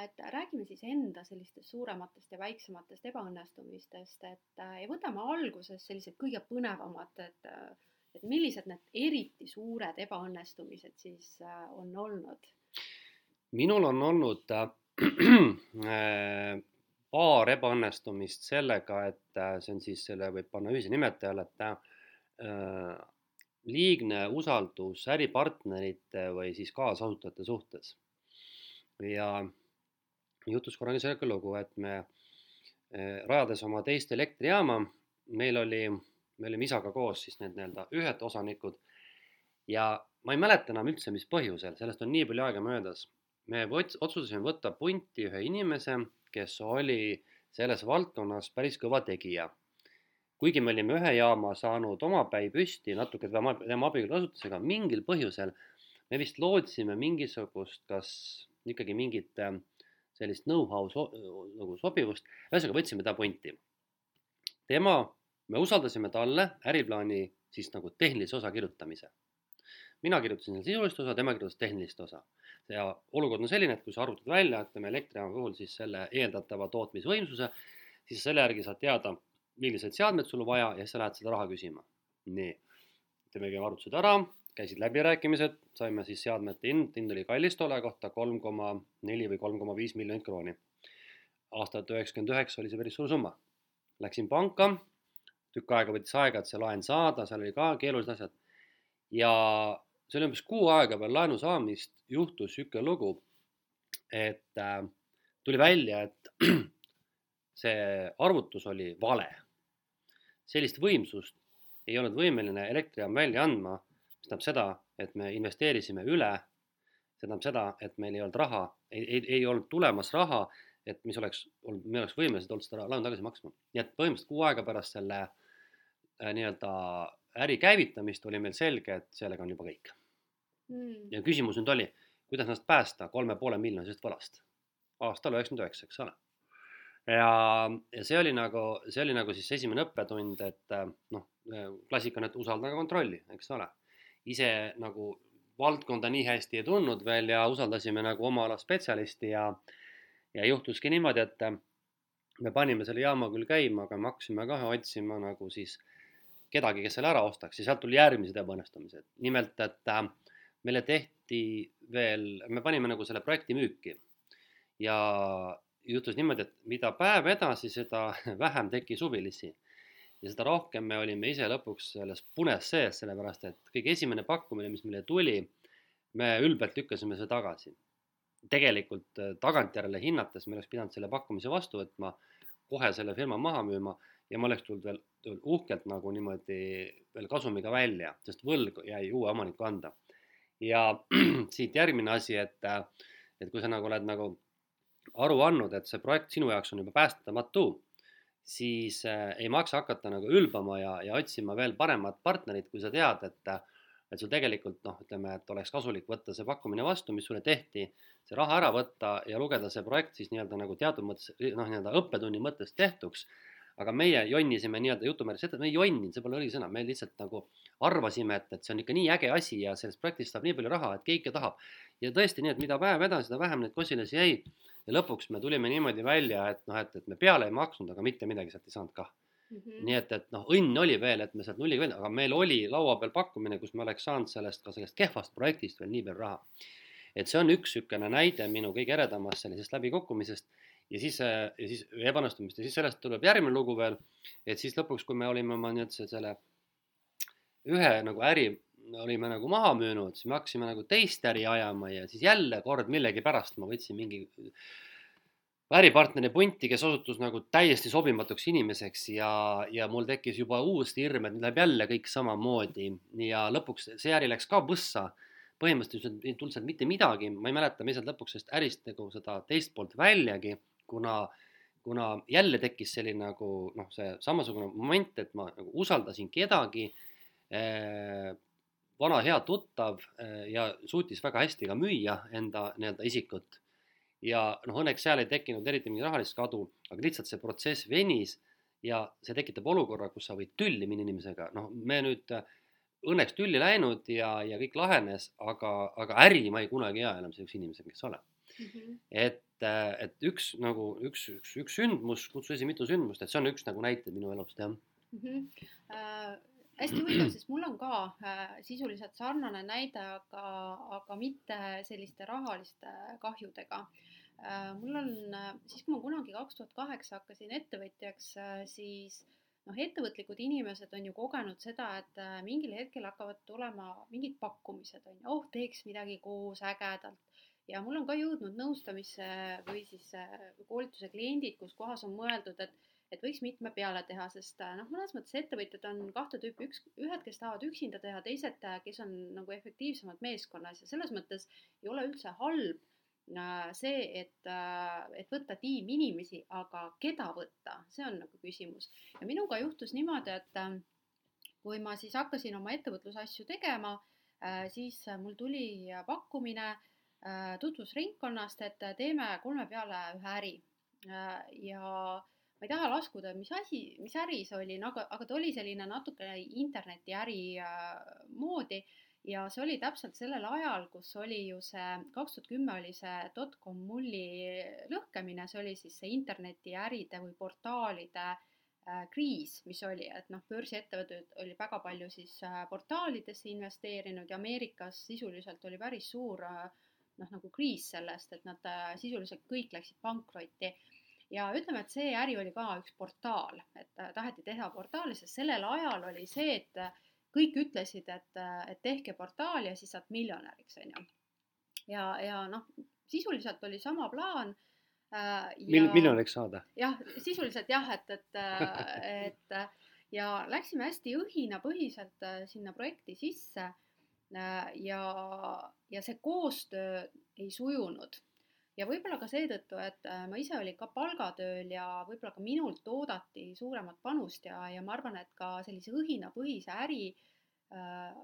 et räägime siis enda sellistest suurematest ja väiksematest ebaõnnestumistest, et äh, ja võtame alguses sellised kõige põnevamad, et, äh, et millised need eriti suured ebaõnnestumised siis on olnud? minul on olnud äh, paar ebaõnnestumist sellega, et see on siis selle võib panna ühise nimetajale, et äh, liigne usaldus äripartnerite või siis kaasasutajate suhtes ja juhtus korraga selline lugu, et me eh, rajades oma teist elektrijaama, meil oli, me olime isaga koos siis need nii-öelda ühed osanikud ja ma ei mäleta enam üldse, mis põhjusel, sellest on nii palju aega möödas. me võt-, otsustasime võtta punti ühe inimese, kes oli selles valdkonnas päris kõva tegija. kuigi me olime ühe jaama saanud omapäi püsti natuke tema, tema abikaasustusega, mingil põhjusel me vist lootsime mingisugust, kas ikkagi mingit äh, sellist know-how so, nagu sobivust, ühesõnaga võtsime ta punti. tema, me usaldasime talle äriplaani siis nagu tehnilise osa kirjutamise. mina kirjutasin sisulist osa, tema kirjutas tehnilist osa. ja olukord on selline, et kui sa arvutad välja, ütleme elektrijaama puhul siis selle eeldatava tootmisvõimsuse, siis selle järgi saad teada, millised seadmed sul on vaja ja siis sa lähed seda raha küsima. nii, teemegi arvutused ära käisid läbirääkimised, saime siis seadmete hind, hind oli kallis tolle kohta kolm koma neli või kolm koma viis miljonit krooni. aastal üheksakümmend üheksa oli see päris suur summa. Läksin panka, tükk aega võttis aega, et see laen saada, seal oli ka keerulised asjad. ja see oli umbes kuu aega peale laenu saamist juhtus niisugune lugu, et äh, tuli välja, et see arvutus oli vale. sellist võimsust ei olnud võimeline elektrijaam välja andma tähendab seda, et me investeerisime üle, see tähendab seda, et meil ei olnud raha, ei, ei, ei olnud tulemas raha, et mis oleks olnud, me oleks võimelised olnud seda laenu tagasi maksma. nii et põhimõtteliselt kuu aega pärast selle äh, nii-öelda äri käivitamist oli meil selge, et sellega on juba kõik. Mm.. ja küsimus nüüd oli, kuidas ennast päästa kolme poole miljonisest võlast? Aastal üheksakümmend üheksa, eks ole. ja, ja see oli nagu, see oli nagu siis esimene õppetund, et äh, noh, klassika on, et usalda kontrolli, eks ole ise nagu valdkonda nii hästi ei tundnud veel ja usaldasime nagu oma ala spetsialisti ja, ja juhtuski niimoodi, et me panime selle jaama küll käima, aga me hakkasime ka otsima nagu siis kedagi, kes selle ära ostaks ja sealt tuli järgmised ebaõnnestumised. nimelt, et äh, meile tehti veel, me panime nagu selle projekti müüki ja juhtus niimoodi, et mida päev edasi, seda vähem tekkis huvilisi ja seda rohkem me olime ise lõpuks selles punes sees, sellepärast et kõige esimene pakkumine, mis meile tuli, me ülbelt lükkasime see tagasi. tegelikult äh, tagantjärele hinnates me oleks pidanud selle pakkumise vastu võtma, kohe selle firma maha müüma ja ma oleks tulnud veel, veel uhkelt nagu niimoodi veel kasumiga välja, sest võlg jäi uue omaniku anda. ja siit järgmine asi, et, äh, et kui sa nagu oled nagu aru andnud, et see projekt sinu jaoks on juba päästamatu siis äh, ei maksa hakata nagu ülbama ja, ja otsima veel paremat partnerit, kui sa tead, et et sul tegelikult noh, ütleme, et oleks kasulik võtta see pakkumine vastu, mis sulle tehti, see raha ära võtta ja lugeda see projekt siis nii-öelda nagu teatud mõttes noh, nii-öelda õppetunni mõttes tehtuks. Aga meie jonnisime nii-öelda jutumärkides ette, me ei jonninud, see pole õige sõna, me lihtsalt nagu arvasime, et, et see on ikka nii äge asi ja sellest projektist saab nii palju raha, et keegi tahab. ja tõesti nii, et mida päev edasi, seda vähem neid kosilasi jäi ja lõpuks me tulime niimoodi välja, et noh, et, et me peale ei maksnud, aga mitte midagi sealt ei saanud kah mm. -hmm. nii et, et noh, õnn oli veel, et me sealt nulliga välja, aga meil oli laua peal pakkumine, kus me oleks saanud sellest ka sellest kehvast projektist veel nii palju raha. et see on üks niisugune näide minu kõige eredamast sellisest läbikukkumisest ja siis, ja siis ebaõnnestumist. Ja siis sellest tuleb järgmine lugu veel, et siis lõpuks, kui me olime oma nii-öelda selle ühe nagu äri olime nagu maha müünud, siis me hakkasime nagu teist äri ajama ja siis jälle kord millegipärast ma võtsin mingi äripartneri punti, kes osutus nagu täiesti sobimatuks inimeseks ja, ja mul tekkis juba uus hirm, et läheb jälle kõik samamoodi. Ja lõpuks see äri läks ka võssa. põhimõtteliselt ei tulnud sealt mitte midagi, ma ei mäleta, mis sealt lõpuks sellest ärist nagu seda teist poolt väljagi, kuna, kuna jälle tekkis selline nagu noh, see samasugune moment, et ma nagu usaldasin kedagi eh, vana hea tuttav äh, ja suutis väga hästi ka müüa enda nii-öelda isikut. ja noh, õnneks seal ei tekkinud eriti mingit rahalist kadu, aga lihtsalt see protsess venis ja see tekitab olukorra, kus sa võid tülli minna inimesega, noh, me nüüd äh, õnneks tülli läinud ja, ja kõik lahenes, aga, aga äri ma ei kunagi aja enam sellise inimesega, kes sa oled mm. -hmm. et, äh, et üks nagu üks, üks, üks sündmus, kutsu esi mitu sündmust, et see on üks nagu näiteid minu elust jah mm. -hmm. Uh hästi huvitav, sest mul on ka äh, sisuliselt sarnane näide, aga, aga mitte selliste rahaliste kahjudega äh,. mul on äh,, siis kui ma kunagi kaks tuhat kaheksa hakkasin ettevõtjaks äh,, siis noh, ettevõtlikud inimesed on ju kogenud seda, et äh, mingil hetkel hakkavad tulema mingid pakkumised, on ju, oh, teeks midagi koos ägedalt. Ja mul on ka jõudnud nõustamisse või siis äh, koolituse kliendid, kus kohas on mõeldud, et et võiks mitme peale teha, sest äh, noh, mõnes mõttes ettevõtjad on kahte tüüpi, üks, ühed, kes tahavad üksinda teha, teised, äh, kes on nagu efektiivsemad meeskonnas. Ja selles mõttes ei ole üldse halb see, et, et võtta tiim inimesi, aga keda võtta, see on nagu küsimus. ja minuga juhtus niimoodi, et kui ma siis hakkasin oma ettevõtlusasju tegema, siis mul tuli pakkumine tutvusringkonnast, et teeme kolme peale ühe äri. Äh, ja ma ei taha laskuda, mis asi, mis äri see oli, aga, aga ta oli selline natukene internetiäri äh, moodi ja see oli täpselt sellel ajal, kus oli ju see, kaks tuhat kümme oli see dotcom mulli lõhkemine, see oli siis see internetiäride või portaalide äh, kriis, mis oli, et noh, börsiettevõtted oli väga palju siis äh, portaalidesse investeerinud ja Ameerikas sisuliselt oli päris suur äh, noh, nagu kriis sellest, et nad äh, sisuliselt kõik läksid pankrotti. ja ütleme, et see äri oli ka üks portaal, et äh, taheti teha portaali, sest sellel ajal oli see, et äh, kõik ütlesid, et, et tehke portaal ja siis saad miljonäriks, on ju. ja, ja noh, sisuliselt oli sama plaan äh,. Mil-, miljonäriks saada? jah, sisuliselt jah, et, et, et ja läksime hästi õhinapõhiselt sinna projekti sisse ja, ja see koostöö ei sujunud. ja võib-olla ka seetõttu, et äh, ma ise olin ka palgatööl ja võib-olla ka minult oodati suuremat panust ja, ja ma arvan, et ka sellise õhinapõhise äri äh,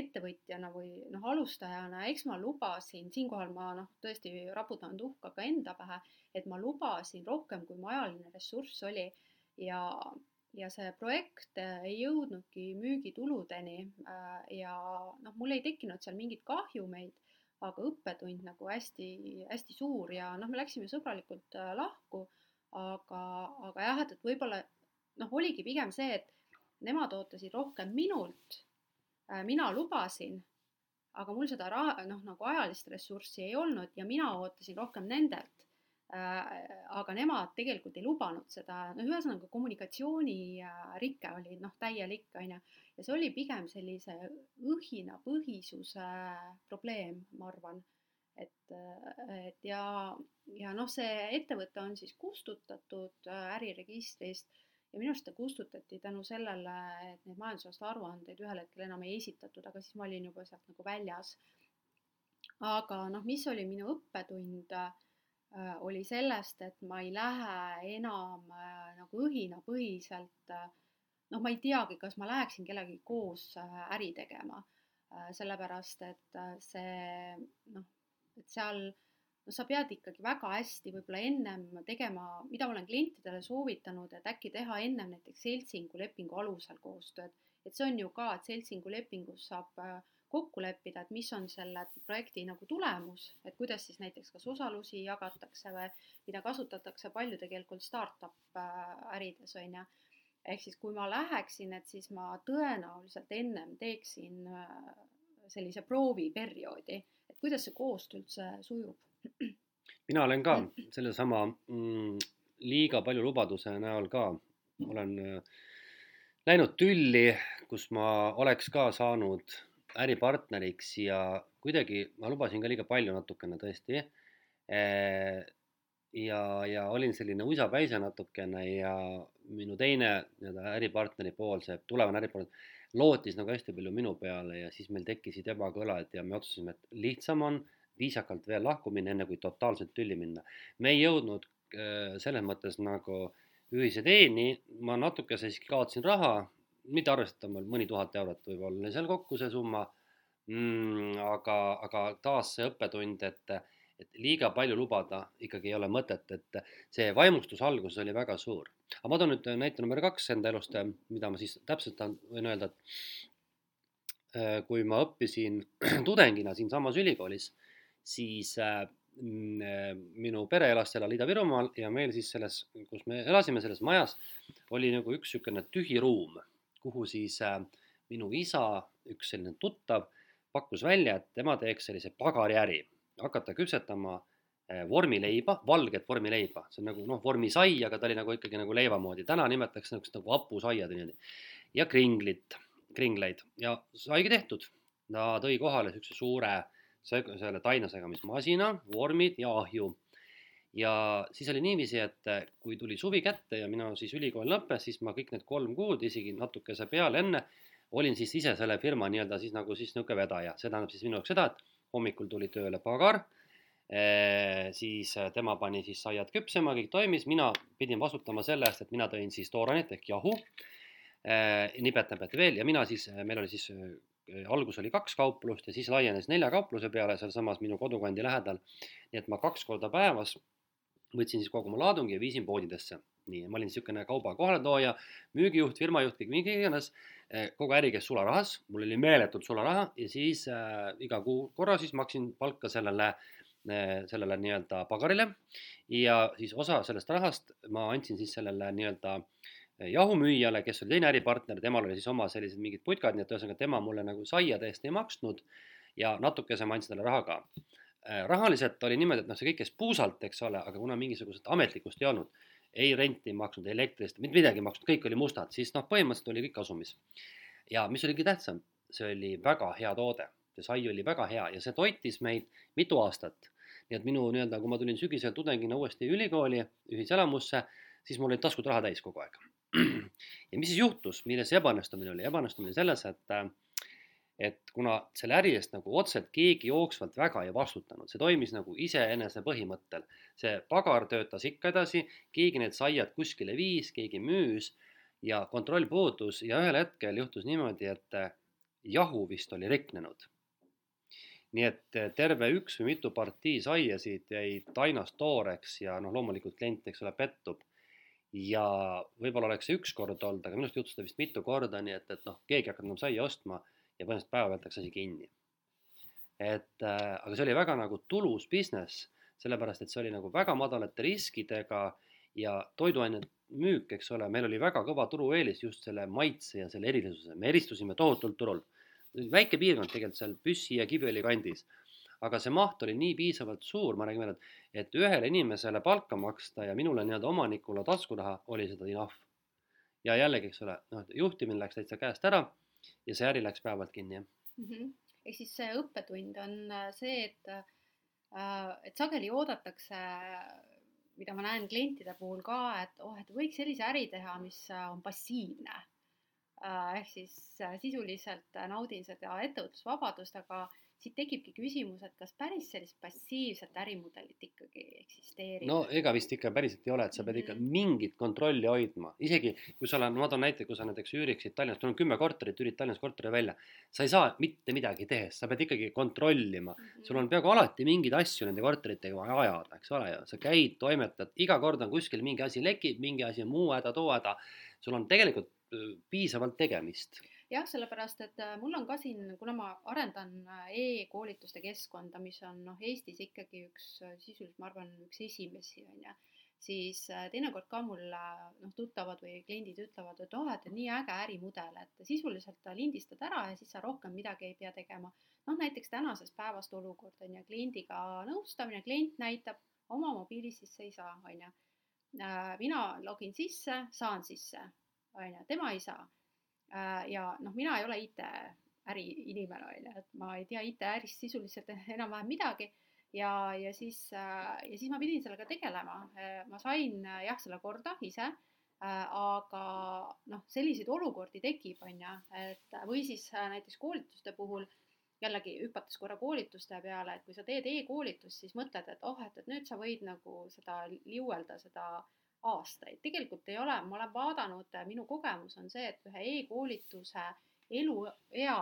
ettevõtjana või noh, alustajana, eks ma lubasin, siinkohal ma noh, tõesti raputan tuhka ka enda pähe, et ma lubasin rohkem, kui mu ajaline ressurss oli ja, ja see projekt äh, ei jõudnudki müügituludeni äh, ja noh, mul ei tekkinud seal mingeid kahjumeid, aga õppetund nagu hästi-hästi suur ja noh, me läksime sõbralikult äh, lahku, aga, aga jah, et, et võib-olla noh, oligi pigem see, et nemad ootasid rohkem minult, mina lubasin, aga mul seda raha, noh, nagu ajalist ressurssi ei olnud ja mina ootasin rohkem nendelt aga nemad tegelikult ei lubanud seda, noh, ühesõnaga kommunikatsioonirike äh, oli noh, täielik, on ju, ja see oli pigem sellise õhinapõhisuse probleem, ma arvan. et, et ja, ja noh, see ettevõte on siis kustutatud äh, äriregistrist ja minu arust ta kustutati tänu sellele, et neid majandusaasta aruandeid ühel hetkel enam ei esitatud, aga siis ma olin juba sealt nagu väljas. aga noh, mis oli minu õppetund äh, Äh, oli sellest, et ma ei lähe enam äh, nagu õhinapõhiselt, äh, noh, ma ei teagi, kas ma läheksin kellegagi koos äri tegema, sellepärast et see noh, et seal no sa pead ikkagi väga hästi võib-olla ennem tegema, mida ma olen klientidele soovitanud, et äkki teha ennem näiteks seltsingu lepingu alusel koostööd, et see on ju ka, et seltsingu lepingus saab äh, kokku leppida, et mis on selle projekti nagu tulemus, et kuidas siis näiteks kas osalusi jagatakse või mida kasutatakse palju tegelikult startup äh, ärides on ju. ehk siis, kui ma läheksin, et siis ma tõenäoliselt ennem teeksin äh, sellise prooviperioodi, et kuidas see koostöö üldse sujub. mina olen ka sellesama mm, liiga palju lubaduse näol ka olen äh, läinud tülli, kus ma oleks ka saanud äripartneriks ja kuidagi ma lubasin ka liiga palju natukene tõesti. ja, ja olin selline uisapäise natukene ja minu teine nii-öelda äripartneri pool, see tulevane äripartner, lootis nagu hästi palju minu peale ja siis meil tekkisid ebakõlad ja me otsustasime, et lihtsam on viisakalt veel lahku minna, enne kui totaalselt tülli minna. me ei jõudnud äh, selles mõttes nagu ühise teeni, ma natukese siiski kaotasin raha, mitte arvestatav, mõni tuhat eurot võib-olla oli seal kokku see summa mm,. aga, aga taas see õppetund, et, et liiga palju lubada ikkagi ei ole mõtet, et see vaimustus alguses oli väga suur. aga ma toon nüüd näite number kaks enda elust, mida ma siis täpselt võin öelda, et äh, kui ma õppisin tudengina siinsamas ülikoolis, siis äh, mm, minu pere elas seal Ida-Virumaal ja meil siis selles, kus me elasime, selles majas, oli nagu üks niisugune tühi ruum kuhu siis äh, minu isa, üks selline tuttav, pakkus välja, et tema teeks sellise pagariäri, hakata küpsetama äh, vormileiba, valget vormileiba, see on nagu noh, vormisai, aga ta oli nagu ikkagi nagu leiva moodi, täna nimetatakse niisugust nagu hapusaiad niimoodi. ja kringlit, kringleid ja saigi tehtud. ta tõi kohale niisuguse suure selle tainesegamismasina, vormid ja ahju. Ja siis oli niiviisi, et äh, kui tuli suvi kätte ja minu siis ülikool lõppes, siis ma kõik need kolm kuud, isegi natukese peale enne, olin siis ise selle firma nii-öelda siis nagu siis niisugune vedaja, see tähendab siis minu jaoks seda, et hommikul tuli tööle pagar Eh, siis eh, tema pani siis saiad küpsema, kõik toimis, mina pidin vastutama selle eest, et mina tõin siis toorainet ehk jahu, nipet-näpet veel. Ja mina siis, meil oli siis, algus oli kaks kauplust ja siis laienes nelja kaupluse peale sealsamas minu kodukandi lähedal. nii et ma kaks korda päevas võtsin siis kogu oma laadungi ja viisin poodidesse. nii, ma olin niisugune kauba kohaletooja, müügijuht, firmajuht, kõik mingi iganes, kogu äri käis sularahas, mul oli meeletult sularaha ja siis äh, iga kuu korra siis maksin palka sellele äh, Eh, sellele nii-öelda pagarile ja siis osa sellest rahast ma andsin siis sellele nii-öelda eh, jahumüüjale, kes oli teine äripartner, temal oli siis oma sellised mingid putkad, nii et ühesõnaga tema mulle nagu saiade eest ei maksnud ja natukese ma andsin talle raha ka. Eh, rahaliselt oli niimoodi, et noh, see kõik käis puusalt, eks ole, aga kuna mingisugust ametlikkust ei olnud, ei renti maksnud, elektrist, mitte midagi maksnud, kõik oli mustad, siis noh, põhimõtteliselt oli kõik kasumis. ja mis oli kõige tähtsam, see oli väga hea toode see sai oli väga hea ja see toitis meid mitu aastat. nii et minu nii-öelda, kui ma tulin sügisel tudengina uuesti ülikooli ühiselamusse, siis mul olid taskud raha täis kogu aeg. ja mis siis juhtus, milles see ebaõnnestumine oli, ebaõnnestumine selles, et et kuna selle äri eest nagu otseselt keegi jooksvalt väga ei vastutanud, see toimis nagu iseenese põhimõttel. see pagar töötas ikka edasi, keegi need saiad kuskile viis, keegi müüs ja kontroll puudus ja ühel hetkel juhtus niimoodi, et jahu vist oli riknenud nii et eh, terve üks või mitu partii saiasid jäid tainast tooreks ja noh, loomulikult klient, eks ole, pettub. ja võib-olla oleks see üks kord olnud, aga minu arust juhtus seda vist mitu korda, nii et, et noh, keegi ei hakanud enam saia ostma ja põhimõtteliselt päeva pealt läks asi kinni. et äh, aga see oli väga nagu tulus business, sellepärast et see oli nagu väga madalate riskidega ja toiduained müük, eks ole, meil oli väga kõva turueelis just selle maitse ja selle erilisuse, me eristusime tohutult turul väike piirkond tegelikult seal Püssi ja Kiviõli kandis. aga see maht oli nii piisavalt suur, ma räägin veel, et, et ühele inimesele palka maksta ja minule nii-öelda omanikule taskuraha oli seda enough. ja jällegi, eks ole, noh, juhtimine läks täitsa käest ära ja see äri läks päevalt kinni, jah. Mm -hmm.. ehk siis see õppetund on äh, see, et äh, et sageli oodatakse mida ma näen klientide puhul ka, et oh, et võiks sellise äri teha, mis äh, on passiivne. Äh, ehk siis äh, sisuliselt äh, naudin seda ettevõtlusvabadust, aga siit tekibki küsimus, et kas päris sellist passiivset ärimudelit ikkagi eksisteerib? no ega vist ikka päriselt ei ole, et sa pead ikka mhm. mingit kontrolli hoidma, isegi kui sa oled, ma toon näite, kui sa näiteks üüriksid Tallinnas, sul on kümme korterit, üürid Tallinnas korteri välja, sa ei saa mitte midagi tehes, sa pead ikkagi kontrollima mm, -hmm. sul on peaaegu alati mingeid asju nende korteritega vaja ajada, eks ole ju, sa käid, toimetad, iga kord on kuskil mingi asi lekib, mingi asi on muu häda, too häda, sul on tegelikult piisavalt tegemist. Jah, sellepärast et äh, mul on ka siin, kuna ma arendan äh, e-koolituste keskkonda, mis on noh, Eestis ikkagi üks äh, sisuliselt, ma arvan, üks esimesi on ju, siis teinekord ka mul noh, tuttavad või kliendid ütlevad, et oh, et nii äge ärimudel, et sisuliselt lindistad ära ja siis sa rohkem midagi ei pea tegema. noh, näiteks tänasest päevast olukord on ju, kliendiga nõustamine, klient näitab oma mobiili sisse ei saa, on ju. mina login sisse, saan sisse on ju, tema ei saa. Äh, ja noh, mina ei ole IT-äri inimene, on ju, et ma ei tea IT-ärist sisuliselt enam-vähem midagi ja, ja siis, äh, ja siis ma pidin sellega tegelema. Äh, ma sain jah, selle korda ise, aga noh, selliseid olukordi tekib, on ju, et või siis näiteks koolituste puhul jällegi hüpates korra koolituste peale, et kui sa teed e-koolitust, siis mõtled, et oh, et, et nüüd sa võid nagu seda liuelda, seda äh, aastaid, tegelikult ei ole, ma olen vaadanud, minu kogemus on see, et ühe e-koolituse eluea,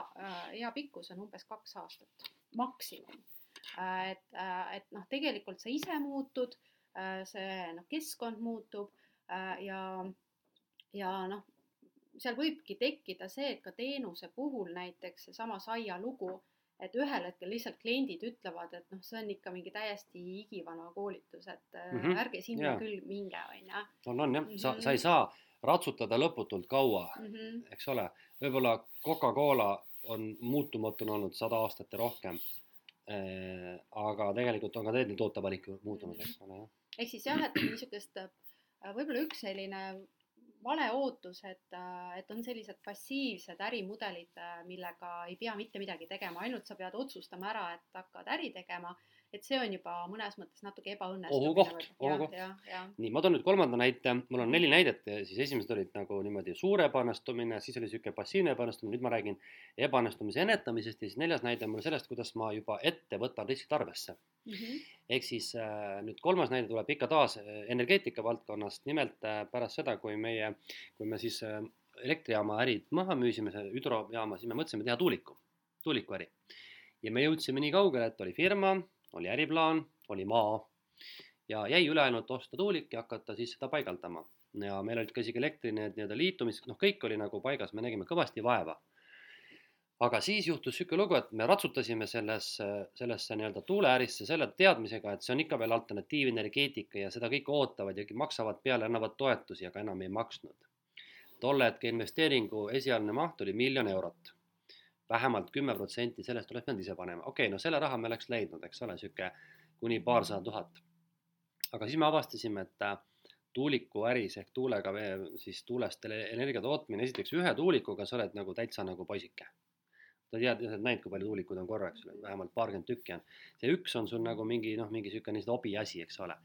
ea pikkus on umbes kaks aastat, maksimum. et, et noh, tegelikult sa ise muutud, see noh, keskkond muutub ja, ja noh, seal võibki tekkida see, et ka teenuse puhul näiteks seesama Saia lugu et ühel hetkel lihtsalt kliendid ütlevad, et noh, see on ikka mingi täiesti igivana koolitus, et mm -hmm. ärge sinna yeah. küll minge, on ju. on, on jah mm, -hmm. sa, sa ei saa ratsutada lõputult kaua mm, -hmm. eks ole, võib-olla Coca-Cola on muutumatuna olnud sada aastat ja rohkem äh,. aga tegelikult on ka nende tootevalik muutunud, eks ole, jah. ehk siis jah, et niisugust äh, võib-olla üks selline vale ootus, et, et on sellised passiivsed ärimudelid, millega ei pea mitte midagi tegema, ainult sa pead otsustama ära, et hakkad äri tegema et see on juba mõnes mõttes natuke ebaõnnestumine. ohukoht, ohukoht. nii, ma toon nüüd kolmanda näite, mul on neli näidet siis esimesed olid nagu niimoodi suur ebaõnnestumine, siis oli niisugune passiivne ebaõnnestumine, nüüd ma räägin ebaõnnestumise ennetamisest ja siis neljas näide on mul sellest, kuidas ma juba ette võtan riskid arvesse mm. -hmm. ehk siis äh, nüüd kolmas näide tuleb ikka taas äh, energeetika valdkonnast, nimelt äh, pärast seda, kui meie, kui me siis elektrijaama ärid maha müüsime, selle hüdrojaama, siis me mõtlesime teha tuuliku, tuulikuäri. ja me jõudsime nii kaugele, et oli firma oli äriplaan, oli maa ja jäi üle ainult osta tuulik ja hakata siis seda paigaldama. ja meil olid ka isegi elektri need nii-öelda liitumis, noh, kõik oli nagu paigas, me nägime kõvasti vaeva. aga siis juhtus niisugune lugu, et me ratsutasime sellesse, sellesse nii-öelda tuuleärisse selle teadmisega, et see on ikka veel alternatiivenergeetika ja seda kõik ootavad ja maksavad peale, annavad toetusi, aga enam ei maksnud. tolle hetke investeeringu esialgne maht oli miljon eurot vähemalt kümme protsenti sellest oleks pidanud ise panema, okei okay,, no selle raha me oleks leidnud, eks ole, niisugune kuni paarsada tuhat. aga siis me avastasime, et äh, tuulikuäris ehk tuulega siis tuulest energia tootmine, esiteks ühe tuulikuga sa oled nagu täitsa nagu poisike. sa tead, sa oled näinud, kui palju tuulikuid on korra, eks ole, vähemalt paarkümmend tükki on. see üks on sul nagu mingi noh, mingi niisugune lihtsalt hobi asi, eks ole.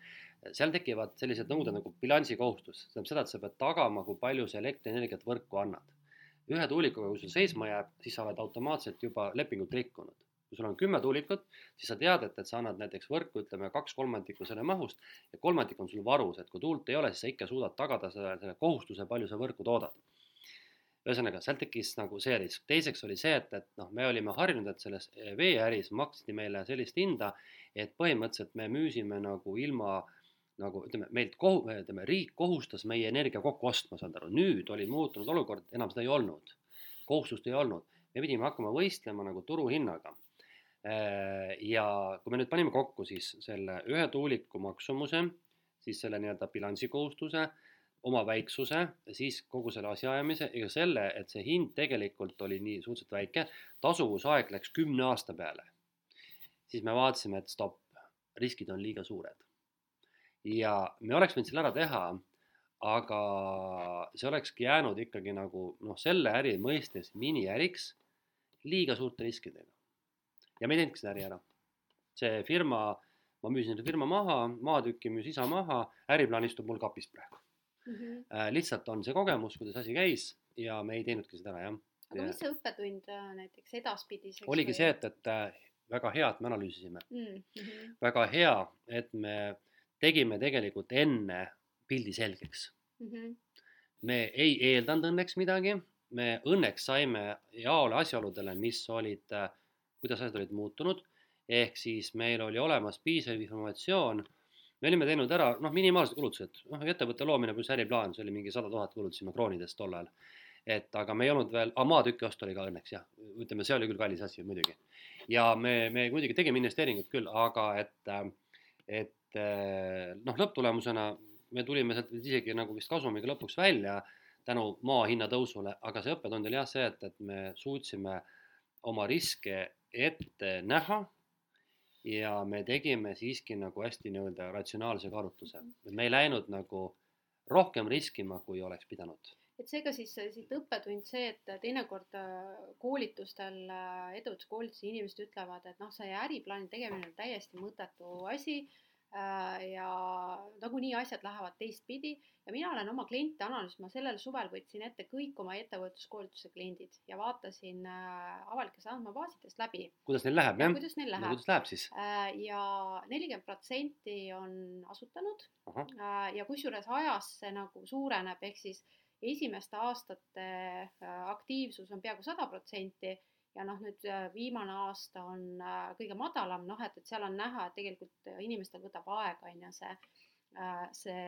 seal tekivad sellised nõuded nagu bilansikohustus, tähendab seda, et sa pead tagama, kui palju sa elektrienergiat võrku annad ühe tuulikuga, kui sul seisma jääb, siis sa oled automaatselt juba lepingut rikkunud. kui sul on kümme tuulikut, siis sa tead, et, et sa annad näiteks võrku, ütleme kaks kolmandikku selle mahust ja kolmandik on sul varus, et kui tuult ei ole, siis sa ikka suudad tagada selle, selle kohustuse, palju sa võrku toodad. ühesõnaga, sealt tekkis nagu see risk, teiseks oli see, et, et noh, me olime harjunud, et selles veeäris maksti meile sellist hinda, et põhimõtteliselt me müüsime nagu ilma äh, nagu ütleme, meilt kohu-, ütleme, riik kohustas meie energia kokku ostma, saad aru, nüüd oli muutunud olukord, enam seda ei olnud. kohustust ei olnud, me pidime hakkama võistlema nagu turuhinnaga. Äh, ja kui me nüüd panime kokku siis selle ühe tuuliku maksumuse, siis selle nii-öelda bilansikohustuse, oma väiksuse, siis kogu selle asjaajamise ja selle, et see hind tegelikult oli nii suhteliselt väike, tasuvusaeg läks kümne aasta peale, siis me vaatasime, et stopp, riskid on liiga suured ja me oleks võinud selle ära teha, aga see olekski jäänud ikkagi nagu noh, selle äri mõistes miniäriks liiga suurte riskidega. ja me ei teinudki seda äri ära. see firma, ma müüsin selle firma maha, maatüki müüs isa maha, äriplaan istub mul kapis praegu mm. -hmm. lihtsalt on see kogemus, kuidas asi käis ja me ei teinudki seda ära, jah. aga mis see õppetund äh, näiteks edaspidiseks oligi või? see, et, et äh, väga hea, et me analüüsisime mm. -hmm. väga hea, et me tegime tegelikult enne pildi selgeks mm. -hmm. me ei eeldanud õnneks midagi, me õnneks saime jaole asjaoludele, mis olid, äh, kuidas asjad olid muutunud, ehk siis meil oli olemas piisav informatsioon, me olime teinud ära noh, minimaalsed kulutused, noh ettevõtte loomine pluss äriplaan, see oli mingi sada tuhat kulutasime kroonidest tol ajal. et aga me ei olnud veel, aa maatüki ost oli ka õnneks jah, ütleme, see oli küll kallis asi muidugi. ja me, me muidugi tegime investeeringut küll, aga et, äh, et Eh, noh, lõpptulemusena me tulime sealt isegi nagu vist kasumiga lõpuks välja tänu maa hinna tõusule, aga see õppetund oli jah see, et, et me suutsime oma riske ette näha ja me tegime siiski nagu hästi nii-öelda ratsionaalse kaalutluse. me ei läinud nagu rohkem riskima, kui oleks pidanud. Et seega siis siit õppetund see, et teinekord äh, koolitustel, äh, edutuskoolitusel inimesed ütlevad, et noh, see äriplaani tegemine on täiesti mõttetu asi ja nagunii asjad lähevad teistpidi ja mina olen oma kliente analüüsinud, ma sellel suvel võtsin ette kõik oma ettevõtluskoolituse kliendid ja vaatasin äh, avalikest andmebaasidest läbi. kuidas neil läheb, jah? kuidas neil läheb no,. kuidas läheb siis? Äh, ja nelikümmend protsenti on asutanud Aha. ja kusjuures ajas see nagu suureneb, ehk siis esimeste aastate aktiivsus on peaaegu sada protsenti ja noh, nüüd äh, viimane aasta on äh, kõige madalam, noh et, et seal on näha, et tegelikult äh, inimestel võtab aega, on ju, see, see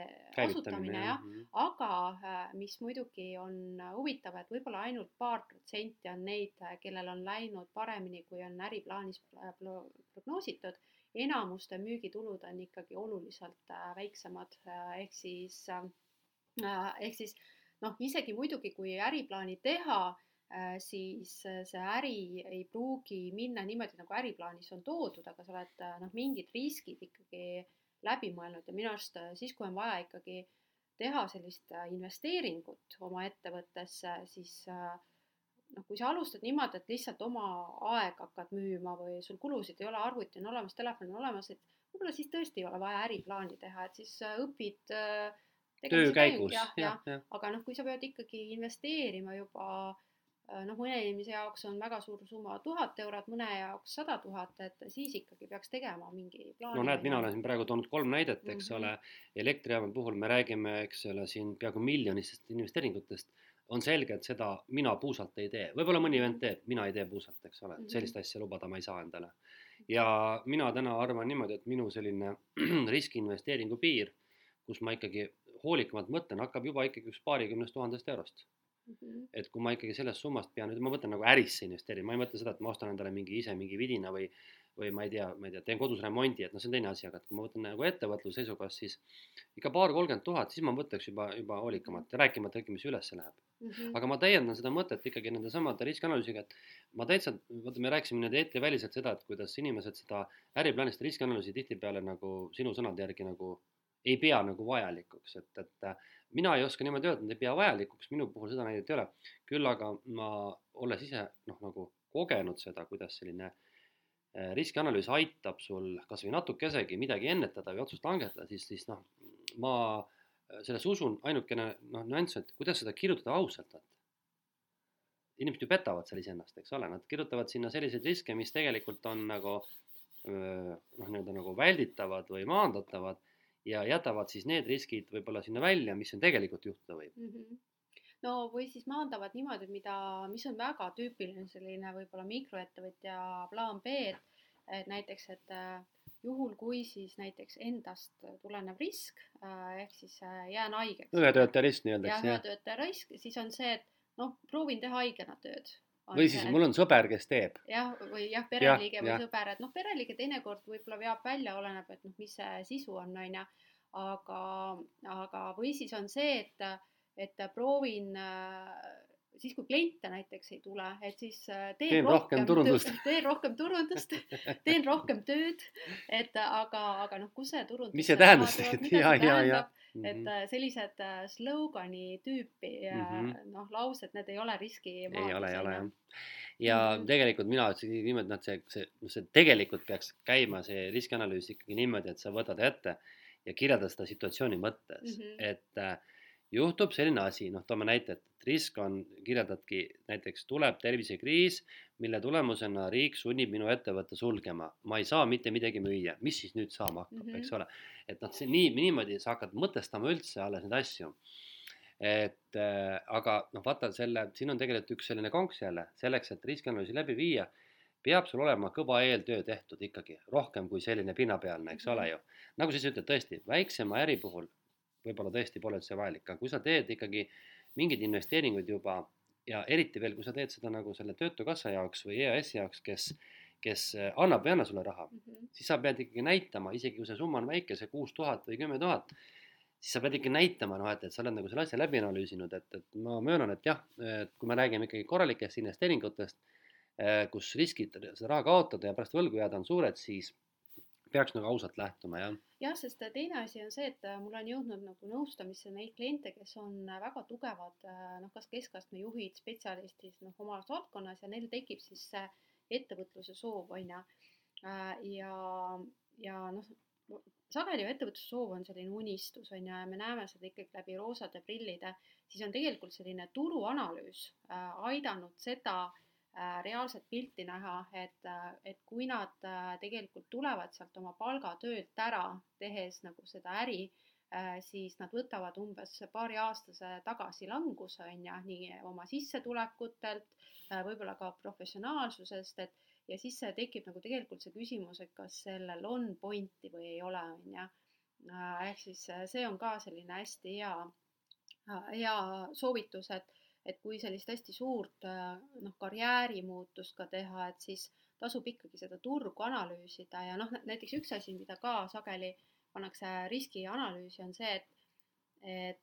asutamine jah, mhm. aga mis muidugi on huvitav, et võib-olla ainult paar protsenti on neid, kellel on läinud paremini, kui on äriplaanis prognoositud, enamuste müügitulud on ikkagi oluliselt väiksemad, ehk siis, ehk siis noh, isegi muidugi, kui äriplaani teha siis äh, see äri ei pruugi minna niimoodi, nagu äriplaanis on toodud, aga sa oled äh, noh, mingid riskid ikkagi läbi mõelnud ja minu arust siis, kui on vaja ikkagi teha sellist äh, investeeringut oma ettevõttesse, siis äh, noh, kui sa alustad niimoodi, et lihtsalt oma aega hakkad müüma või sul kulusid ei ole, arvuti on olemas, telefon on olemas, et võib-olla siis tõesti ei ole vaja äriplaani teha, et siis äh, õpid töö käigus, jah, jah ja. ja., aga noh, kui sa pead ikkagi investeerima juba Äh, noh, mõne inimese jaoks on väga suur summa tuhat eurot, mõne jaoks sada tuhat, et siis ikkagi peaks tegema mingi plaani. no näed, mina olen siin praegu toonud kolm näidet, eks mm -hmm. ole, elektrijaama puhul me räägime, eks ole, siin peaaegu miljonistest investeeringutest. on selge, et seda mina puusalt ei tee, võib-olla mõni vend teeb, mina ei tee puusalt, eks ole mm, -hmm. sellist asja lubada ma ei saa endale. ja mina täna arvan niimoodi, et minu selline riskiinvesteeringu piir, kus ma ikkagi hoolikamalt mõtlen, hakkab juba ikkagi üks paarikümnest tuhandest eurost Mm -hmm. et kui ma ikkagi sellest summast pean, nüüd ma mõtlen nagu ärisse investeerima, ma ei mõtle seda, et ma ostan endale mingi ise mingi vidina või, või ma ei tea, ma ei tea, teen kodus remondi, et noh, see on teine asi, aga et kui ma võtan nagu ettevõtluse seisukohast, siis ikka paar-kolmkümmend tuhat, siis ma mõtleks juba, juba hoolikamalt ja rääkimata kõike, mis üles läheb mm. -hmm. aga ma täiendan seda mõtet ikkagi nende samade riskianalüüsiga, et ma täitsa, vaata, me rääkisime nüüd eetriväliselt seda, et kuidas inimesed seda äriplaanist riskianalüüsi tihtipeale nagu sinu sõnade järgi nagu ei pea nagu vajalikuks, et, et mina ei oska niimoodi öelda, et ei pea vajalikuks, minu puhul seda näidet ei ole. küll aga ma, olles ise noh, nagu kogenud seda, kuidas selline äh, riskianalüüs aitab sul kasvõi natukesegi midagi ennetada või otsust langetada, siis, siis noh, ma äh, selles usun, ainukene noh, nüanss, et kuidas seda kirjutada ausalt, et inimesed ju petavad seal iseennast, eks ole, nad kirjutavad sinna selliseid riske, mis tegelikult on nagu noh, nii-öelda nagu välditavad või maandatavad ja jätavad siis need riskid võib-olla sinna välja, mis on tegelikult juhtuda võib mm. -hmm no või siis maandavad niimoodi, mida, mis on väga tüüpiline selline võib-olla mikroettevõtja plaan B, et, et näiteks, et äh, juhul, kui siis näiteks endast tulenev risk äh, ehk siis äh, jään haigeks. ühetöötaja risk nii-öelda. jah, ühetöötaja risk, siis on see, et noh, proovin teha haigena tööd või siis mul on sõber, kes teeb. jah, või jah, pereliige ja, või ja. sõber, et noh, pereliige teinekord võib-olla veab välja, oleneb, et noh, mis see sisu on, on ju. aga, aga, või siis on see, et, et proovin siis, kui kliente näiteks ei tule, et siis teen, teen rohkem, rohkem turundust, teen rohkem turundust, teen rohkem tööd, et aga, aga noh, kus see turundus. mis see tähendas, et ja, ja, ja Mm -hmm. et mhm. äh, sellised äh, slogani tüüpi mm -hmm. noh, laused, need ei ole riski. ei ole, ei ole jah. ja mm -hmm. tegelikult mina ütleksin niimoodi, noh, see, see, see tegelikult peaks käima, see riskianalüüs ikkagi niimoodi, et sa võtad ette ja kirjeldad seda situatsiooni mõttes mm, -hmm. et äh, juhtub selline asi, noh, toome näite, et risk on, kirjeldadki näiteks tuleb tervisekriis, mille tulemusena riik sunnib minu ettevõtte sulgema, ma ei saa mitte midagi müüa, mis siis nüüd saama hakkab mm, -hmm. eks ole. et noh, see nii, niimoodi sa hakkad mõtestama üldse alles neid asju. et äh, aga noh, vaata selle, siin on tegelikult üks selline konks jälle, selleks, et riskianalüüsi läbi viia, peab sul olema kõva eeltöö tehtud ikkagi rohkem kui selline pinnapealne, eks mm -hmm. ole ju. nagu sa ise ütled, tõesti väiksema äri puhul võib-olla tõesti pole üldse vajalik, aga kui sa teed ikkagi mingeid investeeringuid juba ja eriti veel, kui sa teed seda nagu selle Töötukassa jaoks või EAS-i jaoks, kes, kes äh, annab või ei anna sulle raha mm, -hmm. siis sa pead ikkagi näitama, isegi kui see summa on väike, see kuus tuhat või kümme tuhat, siis sa pead ikka näitama, noh, et, et sa oled nagu selle asja läbi analüüsinud, et, et ma möönan, et jah, et kui me räägime ikkagi korralikest investeeringutest, äh, kus riskid seda raha kaotada ja pärast võlgu jääda on suured, siis peaks nagu ausalt lähtuma, jah. jah, sest teine asi on see, et äh, mul on jõudnud nagu nõustamisse neid kliente, kes on äh, väga tugevad äh, noh, kas keskastme juhid, spetsialistid noh, omas valdkonnas ja neil tekib siis see ettevõtluse soov, on ju. ja, ja noh, sageli ju ettevõtluse soov on selline unistus, on ju, ja me näeme seda ikkagi läbi roosade prillide, siis on tegelikult selline turuanalüüs aidanud seda Äh, reaalset pilti näha, et, äh, et kui nad äh, tegelikult tulevad sealt oma palgatöölt ära, tehes nagu seda äri, siis nad võtavad umbes paariaastase tagasilanguse, on ju, nii oma sissetulekutelt, võib-olla ka professionaalsusest, et ja siis tekib nagu tegelikult see küsimus, et kas sellel on pointi või ei ole, on ju. ehk siis see on ka selline hästi hea, hea soovitus, et et kui sellist hästi suurt äh, noh, karjäärimuutust ka teha, et siis tasub ikkagi seda turgu analüüsida ja noh, näiteks üks asi, mida ka sageli pannakse riskianalüüsi, on see, et et,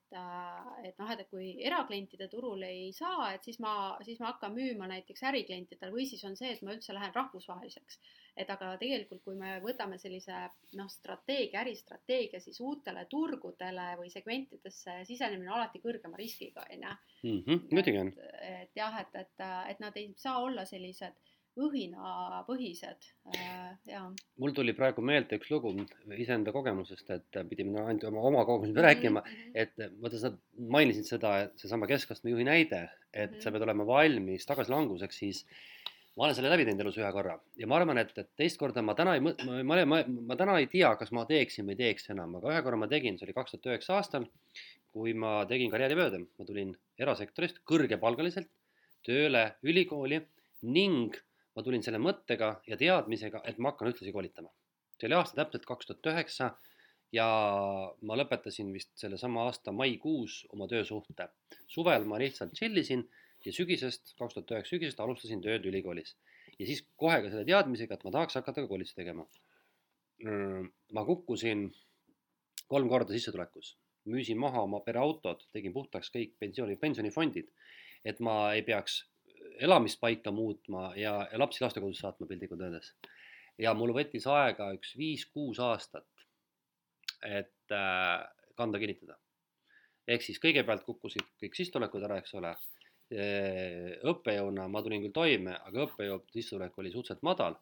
et noh, et kui eraklientide turul ei saa, et siis ma, siis ma hakkan müüma näiteks äriklientidele või siis on see, et ma üldse lähen rahvusvaheliseks. et aga tegelikult, kui me võtame sellise noh, strateegia, äristrateegia, siis uutele turgudele või segmentidesse sisenemine on alati kõrgema riskiga, on ju. Mhm, muidugi on. et jah, et, et, et nad ei saa olla sellised õhinapõhised äh,, jaa. mul tuli praegu meelde üks lugu iseenda kogemusest, et pidime ainult oma, oma kogemusi mm -hmm. rääkima, mhm. et vaata, sa mainisid seda, seesama keskastme juhi näide, et mm -hmm. sa pead olema valmis tagasilanguseks, siis ma olen selle läbi teinud elus ühe korra ja ma arvan, et, et teist korda ma täna ei ma, ma, ma, ma täna ei tea, kas ma teeksin või ei teeks enam, aga ühe korra ma tegin, see oli kaks tuhat üheksa aastal, kui ma tegin karjääripöörde, ma tulin erasektorist kõrgepalgaliselt tööle ülikooli ning ma tulin selle mõttega ja teadmisega, et ma hakkan ühtlasi koolitama. see oli aasta täpselt kaks tuhat üheksa ja ma lõpetasin vist sellesama aasta maikuus oma töösuhte. suvel ma lihtsalt chill isin ja sügisest, kaks tuhat üheksa sügisest alustasin tööd ülikoolis. ja siis kohe ka selle teadmisega, et ma tahaks hakata ka koolitusi tegema. ma kukkusin kolm korda sissetulekus, müüsin maha oma pereautod, tegin puhtaks kõik pensioni, pensionifondid, et ma ei peaks elamispaika muutma ja, ja lapsi lastekodusse saatma piltlikult öeldes. ja mul võttis aega üks viis-kuus aastat, et äh, kanda kinnitada. ehk siis kõigepealt kukkusid kõik sissetulekud ära, eks ole. õppejõuna ma tulin küll toime, aga õppejõu sissetulek oli suhteliselt madal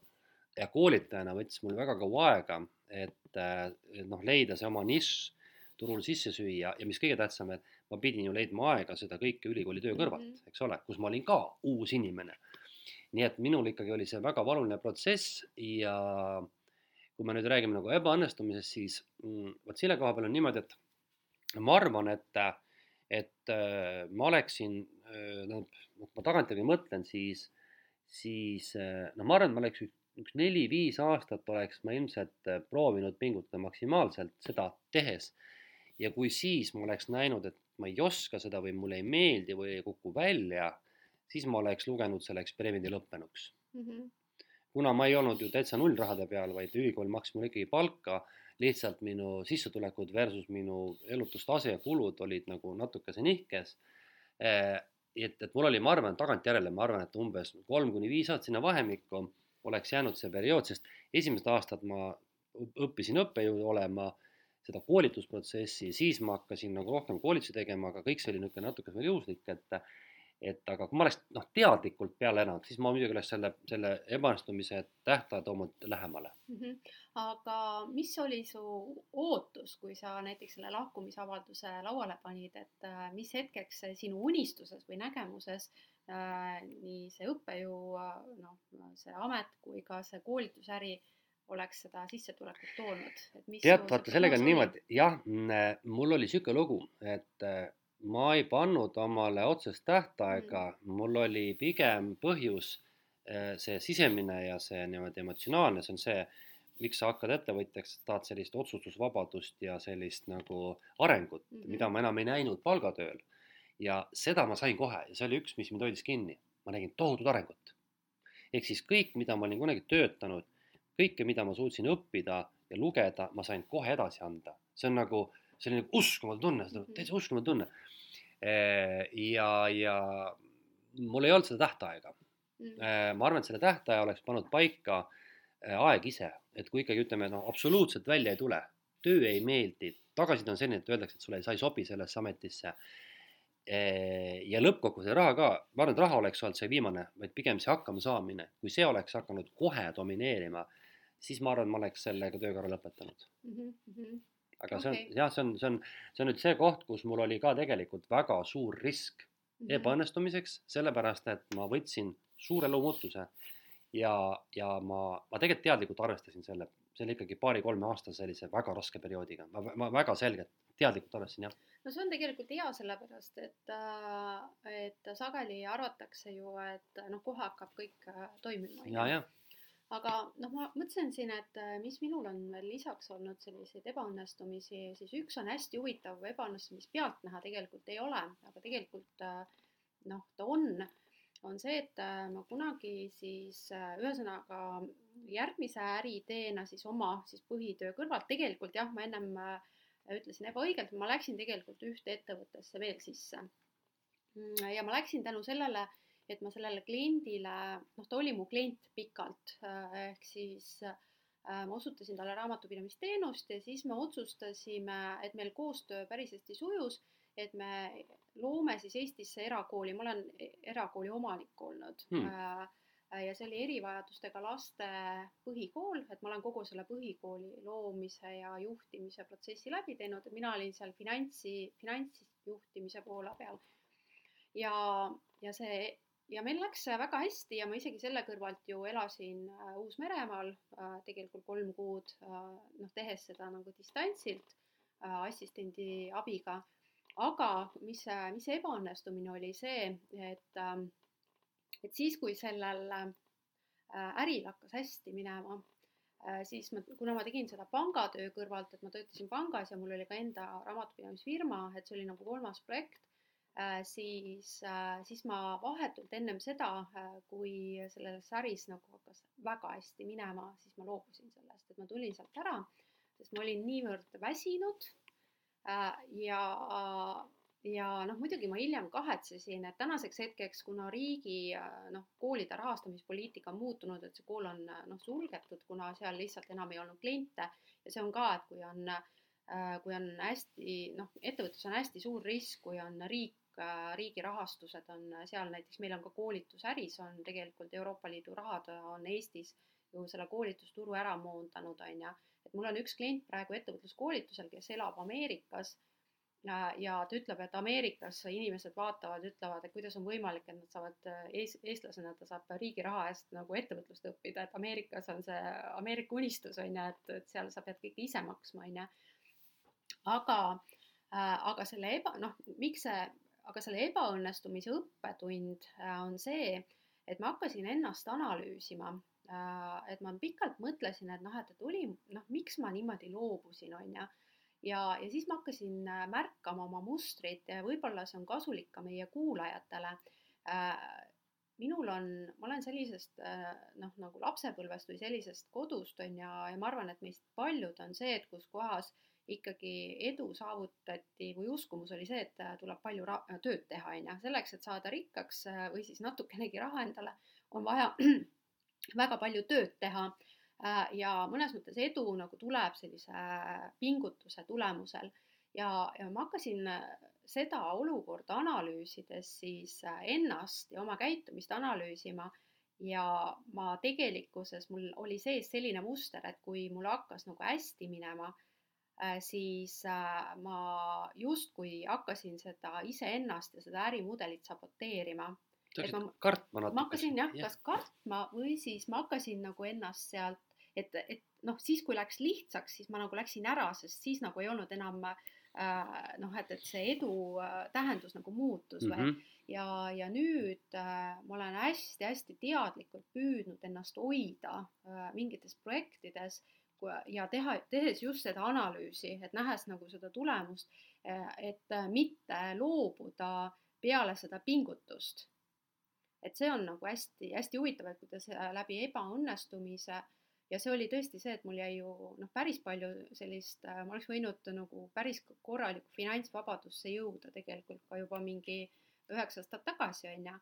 ja koolitajana võttis mul väga kaua aega, et, äh, et noh, leida see oma nišš turul sisse süüa ja mis kõige tähtsam, et ma pidin ju leidma aega seda kõike ülikooli töö kõrvalt mm, -hmm. eks ole, kus ma olin ka uus inimene. nii et minul ikkagi oli see väga valuline protsess ja kui me nüüd räägime nagu ebaõnnestumisest, siis mm, vot selle koha peal on niimoodi, et ma arvan, et, et äh, ma oleksin, äh, tähendab, noh, ma tagantjärgi mõtlen, siis, siis äh, no ma arvan, et ma oleks üks, üks neli-viis aastat oleks ma ilmselt proovinud pingutada maksimaalselt seda tehes. ja kui siis ma oleks näinud, et ma ei oska seda või mulle ei meeldi või ei kuku välja, siis ma oleks lugenud selle eksperimendi lõppenuks mm. -hmm. kuna ma ei olnud ju täitsa nullrahade peal, vaid ülikool maksis mulle ikkagi palka, lihtsalt minu sissetulekud versus minu elutustase ja kulud olid nagu natukese nihkes eh,. et, et mul oli, ma arvan, tagantjärele, ma arvan, et umbes kolm kuni viis aastat sinna vahemikku oleks jäänud see periood, sest esimesed aastad ma õppisin õppejõud olema seda koolitusprotsessi, siis ma hakkasin nagu rohkem koolitusi tegema, aga kõik see oli niisugune natuke veel juhuslik, et et aga kui ma oleks noh, teadlikult peale elanud, siis ma muidugi oleks selle, selle ebaõnnestumise tähtaja toonud lähemale mm. -hmm. aga mis oli su ootus, kui sa näiteks selle lahkumisavalduse lauale panid, et äh, mis hetkeks sinu unistuses või nägemuses äh, nii see õppejõu noh, see amet kui ka see koolitusäri äh, oleks seda sissetulekut toonud, tead, vaata sellega on niimoodi, jah, mul oli niisugune lugu, et äh, ma ei pannud omale otsest tähtaega mm., mul oli pigem põhjus äh, see sisemine ja see niimoodi emotsionaalne, see on see, miks sa hakkad ettevõtjaks, tahad sellist otsustusvabadust ja sellist nagu arengut mm, -hmm. mida ma enam ei näinud palgatööl. ja seda ma sain kohe ja see oli üks, mis mind hoidis kinni, ma nägin tohutut arengut. ehk siis kõik, mida ma olin kunagi töötanud kõike, mida ma suutsin õppida ja lugeda, ma sain kohe edasi anda. see on nagu selline uskumatu tunne, mhm. täitsa uskumatu tunne. ja, ja mul ei olnud seda tähtaega. Mhm. ma arvan, et selle tähtaja oleks pannud paika aeg ise, et kui ikkagi ütleme, noh, absoluutselt välja ei tule, töö ei meeldi, tagasiside on selline, et öeldakse, et sulle, sa ei sobi sellesse ametisse ja lõppkokkuvõttes raha ka, ma arvan, et raha oleks olnud see viimane, vaid pigem see hakkamasaamine, kui see oleks hakanud kohe domineerima, siis ma arvan, ma oleks sellega töökorra lõpetanud mm. -hmm. aga okay. see on jah, see on, see on, see on nüüd see koht, kus mul oli ka tegelikult väga suur risk mm -hmm. ebaõnnestumiseks, sellepärast et ma võtsin suure loomutuse ja, ja ma, ma tegelikult teadlikult arvestasin selle, selle ikkagi paari-kolme aasta sellise väga raske perioodiga, ma, ma väga selgelt teadlikult arvestasin, jah. no see on tegelikult hea, sellepärast et, äh, et sageli arvatakse ju, et noh, kohe hakkab kõik äh, toimima. ja, jah aga noh, ma mõtlesin siin, et äh, mis minul on veel lisaks olnud selliseid ebaõnnestumisi, siis üks on hästi huvitav ebaõnnestumist pealtnäha tegelikult ei ole, aga tegelikult äh, noh, ta on, on see, et äh, ma kunagi siis ühesõnaga järgmise äriteena siis oma siis põhitöö kõrvalt, tegelikult jah, ma ennem ütlesin ebaõigelt, ma läksin tegelikult ühte ettevõttesse veel sisse. Mm, ja ma läksin tänu sellele, et ma sellele kliendile, noh, ta oli mu klient pikalt, ehk siis ma osutasin talle raamatupidamisteenust ja siis me otsustasime, et meil koostöö päris hästi sujus, et me loome siis Eestisse erakooli, ma olen erakooli omanik olnud hmm. Äh, ja see oli erivajadustega laste põhikool, et ma olen kogu selle põhikooli loomise ja juhtimise protsessi läbi teinud, mina olin seal finantsi, finantsjuhtimise poole peal. ja, ja see ja meil läks väga hästi ja ma isegi selle kõrvalt ju elasin äh, Uus-Meremaal äh, tegelikult kolm kuud, noh, tehes seda nagu distantsilt assistendi abiga. aga mis, mis ebaõnnestumine oli see, et ähm, et siis, kui sellel äh, äril hakkas hästi minema, äh, siis ma, kuna ma tegin seda pangatöö kõrvalt, et ma töötasin pangas ja mul oli ka enda raamatupidamisfirma, et see oli nagu kolmas projekt, äh, siis, siis ma vahetult ennem seda, kui selles äris nagu hakkas väga hästi minema, siis ma loobusin sellest, et ma tulin sealt ära, sest ma olin niivõrd väsinud. Ja ja noh, muidugi ma hiljem kahetsesin, et tänaseks hetkeks, kuna riigi noh, koolide rahastamispoliitika on muutunud, et see kool on noh, sulgetud, kuna seal lihtsalt enam ei olnud kliente ja see on ka, et kui on, kui on hästi noh, ettevõttes on hästi suur risk, kui on riik, riigi rahastused on seal näiteks, meil on ka koolitusäris on tegelikult Euroopa Liidu rahad on Eestis ju selle koolitusturu ära moondanud, on ju. et mul on üks klient praegu ettevõtluskoolitusel, kes elab Ameerikas ja, ta ütleb, et Ameerikas inimesed vaatavad, ütlevad, et kuidas on võimalik, et nad saavad ees, eestlasena, ta saab riigi raha eest nagu ettevõtlust õppida, et Ameerikas on see Ameerika unistus on ju, et, et seal sa pead kõike ise maksma, on ju. aga äh,, aga selle eba, noh, miks see, aga selle ebaõnnestumise õppetund äh, on see, et ma hakkasin ennast analüüsima äh,. et ma pikalt mõtlesin, et noh, et, et oli, noh, miks ma niimoodi loobusin, on ju ja, ja siis ma hakkasin äh, märkama oma mustreid ja võib-olla see on kasulik ka meie kuulajatele äh,. minul on, ma olen sellisest äh, noh, nagu lapsepõlvest või sellisest kodust on ja, ja ma arvan, et meist paljud on see, et kus kohas ikkagi edu saavutati või uskumus oli see, et äh, tuleb palju tööd teha, on ju, selleks, et saada rikkaks või siis natukenegi raha endale, on vaja väga palju tööd teha. Äh, ja mõnes mõttes edu nagu tuleb sellise äh, pingutuse tulemusel. Ja, ja ma hakkasin äh, seda olukorda analüüsides siis ennast ja oma käitumist analüüsima. Ja ma tegelikkuses, mul oli sees selline muster, et kui mul hakkas nagu hästi minema, siis ma justkui hakkasin seda iseennast ja seda ärimudelit saboteerima sa hakkasid kartma natuke. ma hakkasin jah ja., kas kartma või siis ma hakkasin nagu ennast sealt et, et noh, siis kui läks lihtsaks, siis ma nagu läksin ära, sest siis nagu ei olnud enam äh, noh, et, et see edu äh, tähendus nagu muutus mm -hmm. või ja, ja nüüd äh, ma olen hästi-hästi teadlikult püüdnud ennast hoida äh, mingites projektides ja teha, tehes just seda analüüsi, et nähes nagu seda tulemust, äh, et äh, mitte loobuda peale seda pingutust. et see on nagu hästi-hästi huvitav, et kuidas äh, läbi ebaõnnestumise ja see oli tõesti see, et mul jäi ju noh, päris palju sellist, ma oleks võinud nagu päris korralikku finantsvabadusse jõuda tegelikult ka juba mingi üheksa aastat tagasi, on ju.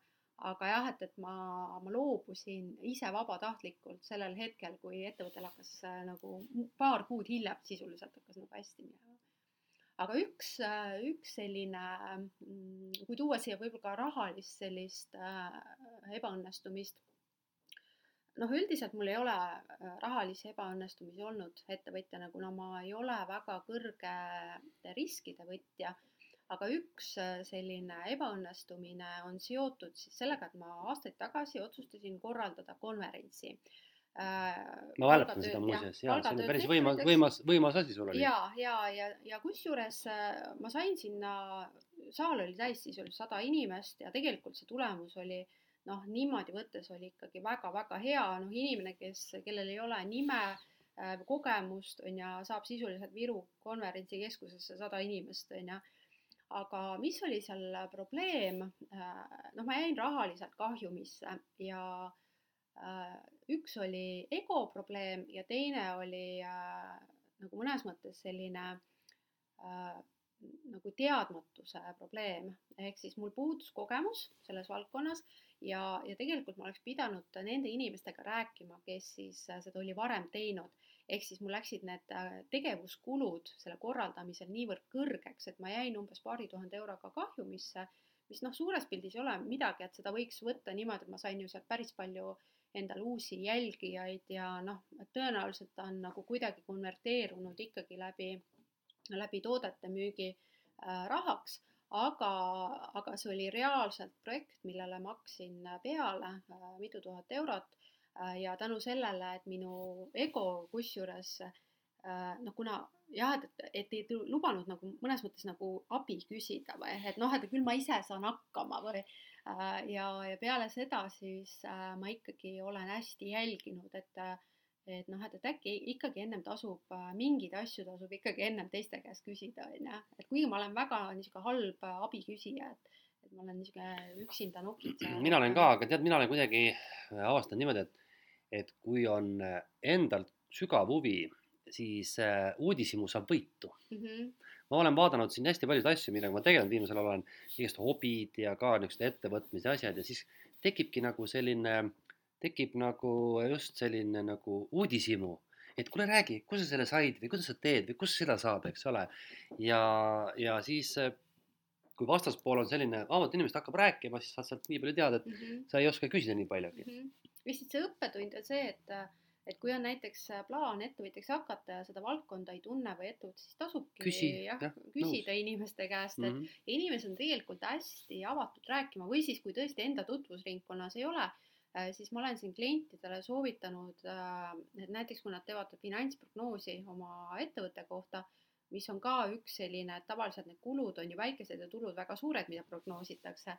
Aga jah, et, et ma, ma loobusin ise vabatahtlikult sellel hetkel, kui ettevõttel hakkas äh, nagu paar kuud hiljem sisuliselt hakkas nagu hästi minema. aga üks, äh, üks selline, mm, kui tuua siia võib-olla ka rahalist sellist ebaõnnestumist noh, üldiselt mul ei ole äh, rahalisi ebaõnnestumisi olnud ettevõtjana, kuna ma ei ole väga kõrge riskide võtja. Aga üks äh, selline ebaõnnestumine on seotud siis sellega, et ma aastaid tagasi otsustasin korraldada konverentsi äh, ma mäletan seda muuseas, jaa, see on päris võimas, võimas, võimas asi sul oli. ja, ja, ja, ja kusjuures ma sain sinna, saal oli täis sisuliselt sada inimest ja tegelikult see tulemus oli äh, noh, niimoodi võttes oli ikkagi väga-väga hea, noh, inimene, kes, kellel ei ole nime äh,, kogemust, on ju, saab sisuliselt Viru konverentsikeskusesse sada inimest, on ju. Aga mis oli seal probleem äh,, noh, ma jäin rahaliselt kahjumisse ja äh, üks oli ego probleem ja teine oli äh, nagu mõnes mõttes selline äh, nagu teadmatuse probleem, ehk siis mul puudus kogemus selles valdkonnas ja, ja tegelikult ma oleks pidanud nende inimestega rääkima, kes siis äh, seda oli varem teinud. Ehk siis mul läksid need äh, tegevuskulud selle korraldamisel niivõrd kõrgeks, et ma jäin umbes paari tuhande euroga kahjumisse, mis noh, suures pildis ei ole midagi, et seda võiks võtta niimoodi, et ma sain ju sealt päris palju endale uusi jälgijaid ja noh, tõenäoliselt ta on nagu kuidagi konverteerunud ikkagi läbi läbi toodete müügi äh, rahaks, aga, aga see oli reaalselt projekt, millele maksin peale äh, mitu tuhat eurot. äh, ja tänu sellele, et minu ego kusjuures noh, kuna jah, et, et ei lubanud nagu mõnes mõttes nagu abi küsida või et noh, et küll ma ise saan hakkama või ja, ja peale seda siis ma ikkagi olen hästi jälginud, et et noh, et, et äkki ikkagi ennem tasub äh, mingeid asju tasub ikkagi ennem teiste käest küsida, on ju, et kuigi ma olen väga niisugune halb äh, abiküsija, et et ma olen niisugune üksinda nokitseja. mina olen ka, aga tead, mina olen kuidagi äh, avastanud niimoodi, et, et kui on endal sügav huvi, siis äh, uudishimu saab võitu mm. -hmm. ma olen vaadanud siin hästi paljusid asju, millega ma tegelenud viimasel ajal olen, igast hobid ja ka niisugused ettevõtmise asjad ja siis tekibki nagu selline äh, tekib nagu just selline nagu uudishimu, et kuule, räägi, kus sa selle said või kuidas sa teed või kust seda saab, eks ole. ja, ja siis kui vastaspool on selline avatud inimene hakkab rääkima, siis saad sealt nii palju teada, et mm -hmm. sa ei oska küsida nii paljugi mm. -hmm. Lihtsalt see õppetund on see, et, et kui on näiteks plaan ettevõtjaks hakata ja seda valdkonda ei tunne või ettevõte, siis tasubki Küsi, jah, jah, küsida nõus. inimeste käest, et mm -hmm. inimesed on tegelikult hästi avatud rääkima või siis, kui tõesti enda tutvusringkonnas ei ole Äh, siis ma olen siin klientidele soovitanud, äh, et näiteks kui nad teevad finantsprognoosi oma ettevõtte kohta, mis on ka üks selline, et tavaliselt need kulud on ju väikesed ja tulud väga suured, mida prognoositakse.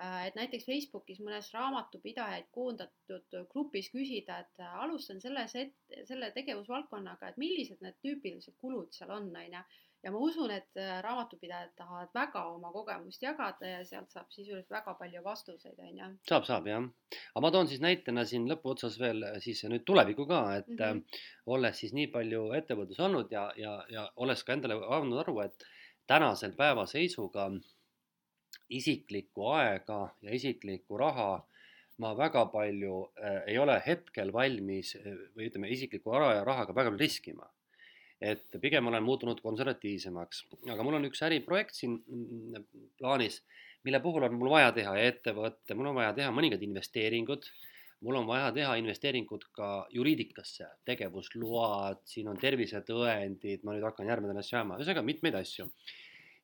Äh, et näiteks Facebookis mõnes raamatupidajaid koondatud grupis küsida, et alustan selles, et selle tegevusvaldkonnaga, et millised need tüüpilised kulud seal on, on ju ja ma usun, et äh, raamatupidajad tahavad väga oma kogemust jagada ja sealt saab sisuliselt väga palju vastuseid, on ju. saab, saab jah. aga ma toon siis näitena siin lõpuotsas veel äh, siis nüüd tulevikku ka, et mm -hmm. olles siis nii palju ettevõttes olnud ja, ja, ja olles ka endale andnud aru, et tänasel päevaseisuga isiklikku aega ja isiklikku raha ma väga palju äh, ei ole hetkel valmis või ütleme, isikliku vara ja rahaga väga palju riskima. Et pigem olen muutunud konservatiivsemaks, aga mul on üks äriprojekt siin mm, plaanis, mille puhul on mul vaja teha ettevõtte, mul on vaja teha mõningad investeeringud, mul on vaja teha investeeringud ka juriidikasse, tegevusload, siin on tervisetõendid, ma nüüd hakkan järgmine asju ajama, ühesõnaga mitmeid asju.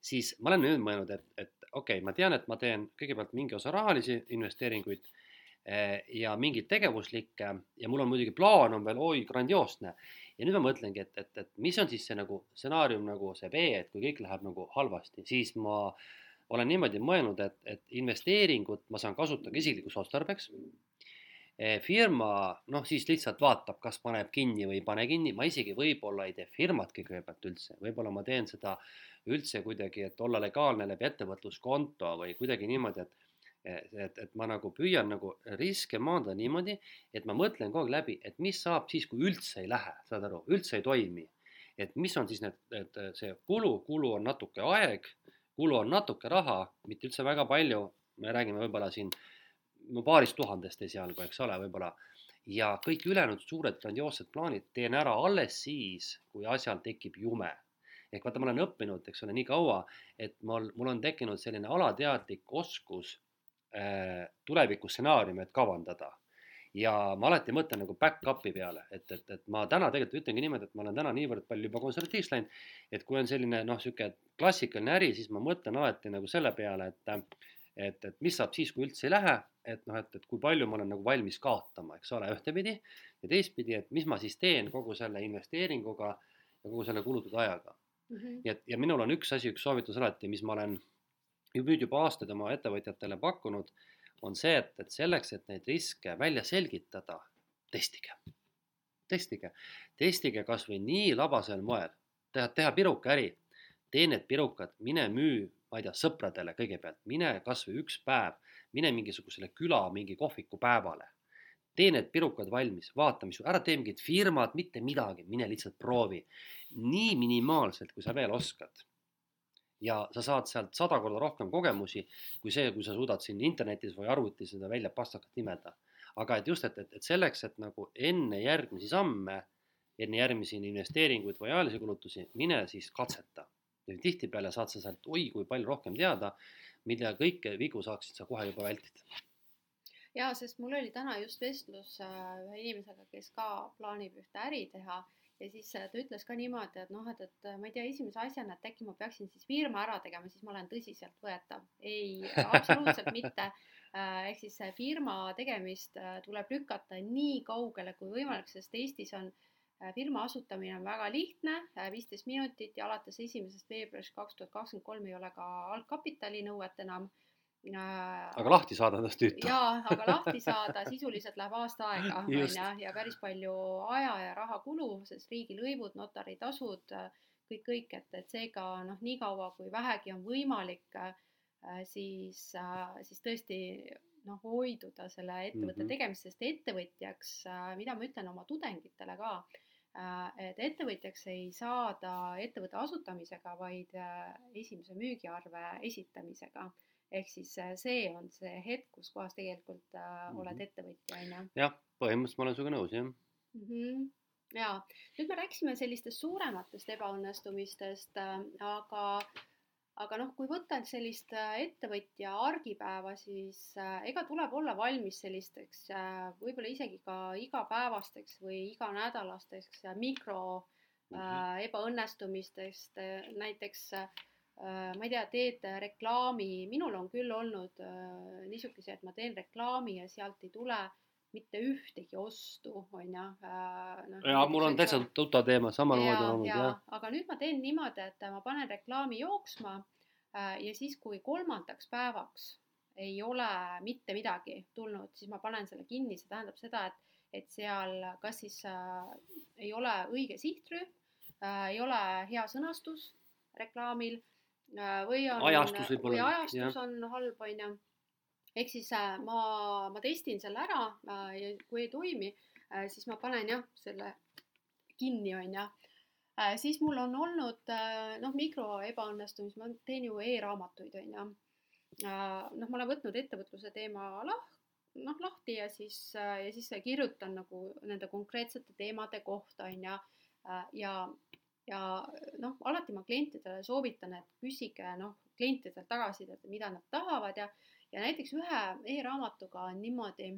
siis ma olen nüüd mõelnud, et, et okei okay,, ma tean, et ma teen kõigepealt mingi osa rahalisi investeeringuid eh, ja mingeid tegevuslikke ja mul on muidugi plaan on veel oi grandioosne ja nüüd ma mõtlengi, et, et, et mis on siis see nagu stsenaarium nagu see B, et kui kõik läheb nagu halvasti, siis ma olen niimoodi mõelnud, et, et investeeringut ma saan kasutada isiklikuks otstarbeks. Eh, firma noh, siis lihtsalt vaatab, kas paneb kinni või ei pane kinni, ma isegi võib-olla ei tee firmatki kõigepealt üldse, võib-olla ma teen seda üldse kuidagi, et olla legaalne läbi ettevõtluskonto või kuidagi niimoodi, et et, et ma nagu püüan nagu riske maandada niimoodi, et ma mõtlen kogu aeg läbi, et mis saab siis, kui üldse ei lähe, saad aru, üldse ei toimi. et mis on siis need, et see kulu, kulu on natuke aeg, kulu on natuke raha, mitte üldse väga palju, me räägime võib-olla siin no paarist tuhandest esialgu, eks ole, võib-olla. ja kõik ülejäänud suured grandioossed plaanid teen ära alles siis, kui asjal tekib jume ehk vaata, ma olen õppinud, eks ole, nii kaua, et mul, mul on tekkinud selline alateadlik oskus Äh, tulevikustsenaariume, et kavandada. ja ma alati mõtlen nagu back-up'i peale, et, et, et ma täna tegelikult ütlengi niimoodi, et ma olen täna niivõrd palju juba konservatiivseks läinud, et kui on selline noh, niisugune klassikaline äri, siis ma mõtlen alati nagu selle peale, et et, et mis saab siis, kui üldse ei lähe, et noh, et, et kui palju ma olen nagu valmis kaotama, eks ole, ühtepidi ja teistpidi, et mis ma siis teen kogu selle investeeringuga ja kogu selle kulutud ajaga mm. -hmm. nii et, ja minul on üks asi, üks soovitus alati, mis ma olen nüüd juba aastaid oma ettevõtjatele pakkunud, on see, et, et selleks, et neid riske välja selgitada, testige. testige, testige kasvõi nii labasel moel, teha, teha pirukaäri, tee need pirukad, mine müü, ma ei tea, sõpradele kõigepealt, mine kasvõi üks päev, mine mingisugusele küla mingi kohvikupäevale. tee need pirukad valmis, vaata, mis, ära tee mingit firmat, mitte midagi, mine lihtsalt proovi. nii minimaalselt, kui sa veel oskad ja sa saad sealt sada korda rohkem kogemusi kui see, kui sa suudad siin internetis või arvutis seda välja pastakat imeda. aga et just, et, et, et selleks, et nagu enne järgmisi samme, enne järgmisi investeeringuid või ajalisi kulutusi, mine siis katseta. Tihtipeale saad sa sealt oi kui palju rohkem teada, mida kõike vigu saaksid sa kohe juba vältida jaa, sest mul oli täna just vestlus äh, ühe inimesega, kes ka plaanib ühte äri teha ja siis äh, ta ütles ka niimoodi, et noh, et, et äh, ma ei tea, esimese asjana, et äkki ma peaksin siis firma ära tegema, siis ma olen tõsiseltvõetav. ei, absoluutselt mitte. Äh, ehk siis firma tegemist tuleb lükata nii kaugele kui võimalik, sest Eestis on firma asutamine on väga lihtne, viisteist minutit ja alates esimesest veebruarist kaks tuhat kakskümmend kolm ei ole ka algkapitali nõuet enam aga lahti saada tast tüütu. jaa, aga lahti saada sisuliselt läheb aasta aega, on ju, ja päris palju aja ja raha kulu, sest riigilõivud, notaritasud, kõik, kõik, et, et seega noh, niikaua kui vähegi on võimalik, siis, siis tõesti noh, hoiduda selle ettevõtte mm -hmm. tegemisest, sest ettevõtjaks, mida ma ütlen oma tudengitele ka, et ettevõtjaks ei saada ettevõtte asutamisega, vaid esimese müügiarve esitamisega ehk siis äh, see on see hetk, kus kohas tegelikult äh, mm -hmm. oled ettevõtja, on ju. jah, põhimõtteliselt ma olen sinuga nõus, jah mm. -hmm. ja nüüd me rääkisime sellistest suurematest ebaõnnestumistest äh,, aga, aga noh, kui võtta sellist äh, ettevõtja argipäeva, siis äh, ega tuleb olla valmis sellisteks äh, võib-olla isegi ka igapäevasteks või iganädalasteks mikro mm -hmm. ebaõnnestumistest, näiteks ma ei tea, teed reklaami, minul on küll olnud niisuguse, et ma teen reklaami ja sealt ei tule mitte ühtegi ostu, on ju. Äh, no, ja mul on täitsa tuttav teema, samamoodi on olnud jah. aga nüüd ma teen niimoodi, et ma panen reklaami jooksma ja siis, kui kolmandaks päevaks ei ole mitte midagi tulnud, siis ma panen selle kinni, see tähendab seda, et, et seal kas siis äh, ei ole õige sihtrühm äh,, ei ole hea sõnastus reklaamil Äh, või on, ajastus võib või ajastus jah. on halb, on ju. Ehk siis äh, ma, ma testin selle ära äh, ja kui ei toimi, siis ma panen jah, selle kinni, on ju. siis mul on olnud noh, mikro ebaõnnestumisi, ma teen ju e-raamatuid, on ju. noh, ma olen võtnud ettevõtluse teema lah-, noh lahti ja siis, ja siis kirjutan nagu nende konkreetsete teemade kohta, on ju. ja ja noh, alati ma klientidele soovitan, et küsige noh, klientidelt tagasisidet, mida nad tahavad ja, ja näiteks ühe e-raamatuga on niimoodi,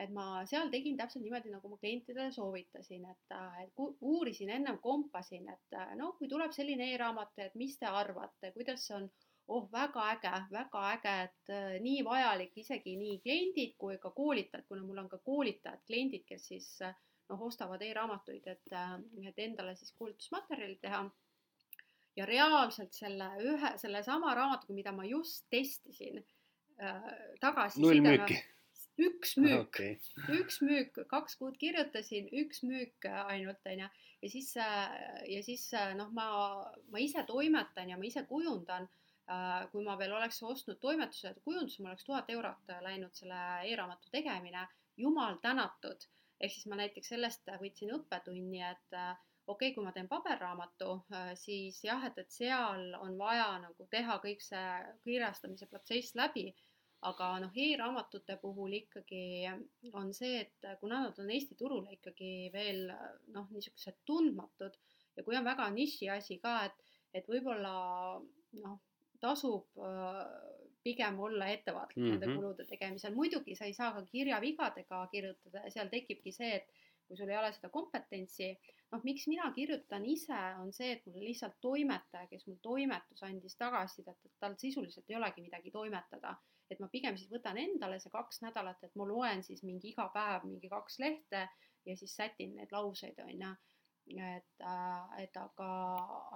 et ma seal tegin täpselt niimoodi, nagu ma klientidele soovitasin, et, et uurisin ennem, kompasin, et no kui tuleb selline e-raamat, et mis te arvate, kuidas see on oh, väga äge, väga äge, et äh, nii vajalik isegi nii kliendid kui ka koolitajad, kuna mul on ka koolitajad, kliendid, kes siis äh, noh, ostavad e-raamatuid, et, äh, et endale siis koolitusmaterjali teha. ja reaalselt selle ühe, sellesama raamatuga, mida ma just testisin äh,, tagasisidena üks müük okay., üks müük, kaks kuud kirjutasin, üks müük ainult onju ja siis äh, ja siis äh, noh, ma, ma ise toimetan ja ma ise kujundan. kui ma veel oleks ostnud toimetuse kujunduse, mul oleks tuhat eurot läinud selle e-raamatu tegemine. jumal tänatud ehk siis ma näiteks sellest võtsin õppetunni, et okei okay,, kui ma teen paberraamatu, siis jah, et, et seal on vaja nagu teha kõik see kirjastamise protsess läbi, aga noh e-raamatute puhul ikkagi on see, et kuna nad on Eesti turule ikkagi veel noh, niisugused tundmatud ja kui on väga niši asi ka, et, et võib-olla noh, tasub äh, pigem olla ettevaatlik mm -hmm. nende mhm. kulude tegemisel, muidugi sa ei saa ka kirjavigadega kirjutada ja seal tekibki see, et kui sul ei ole seda kompetentsi, noh, miks mina kirjutan ise, on see, et mul lihtsalt toimetaja, kes mul toimetus andis tagasisidet, et tal sisuliselt ei olegi midagi toimetada. Et ma pigem siis võtan endale see kaks nädalat, et ma loen siis mingi iga päev mingi kaks lehte ja siis sätin neid lauseid, on ju et, äh, et aga,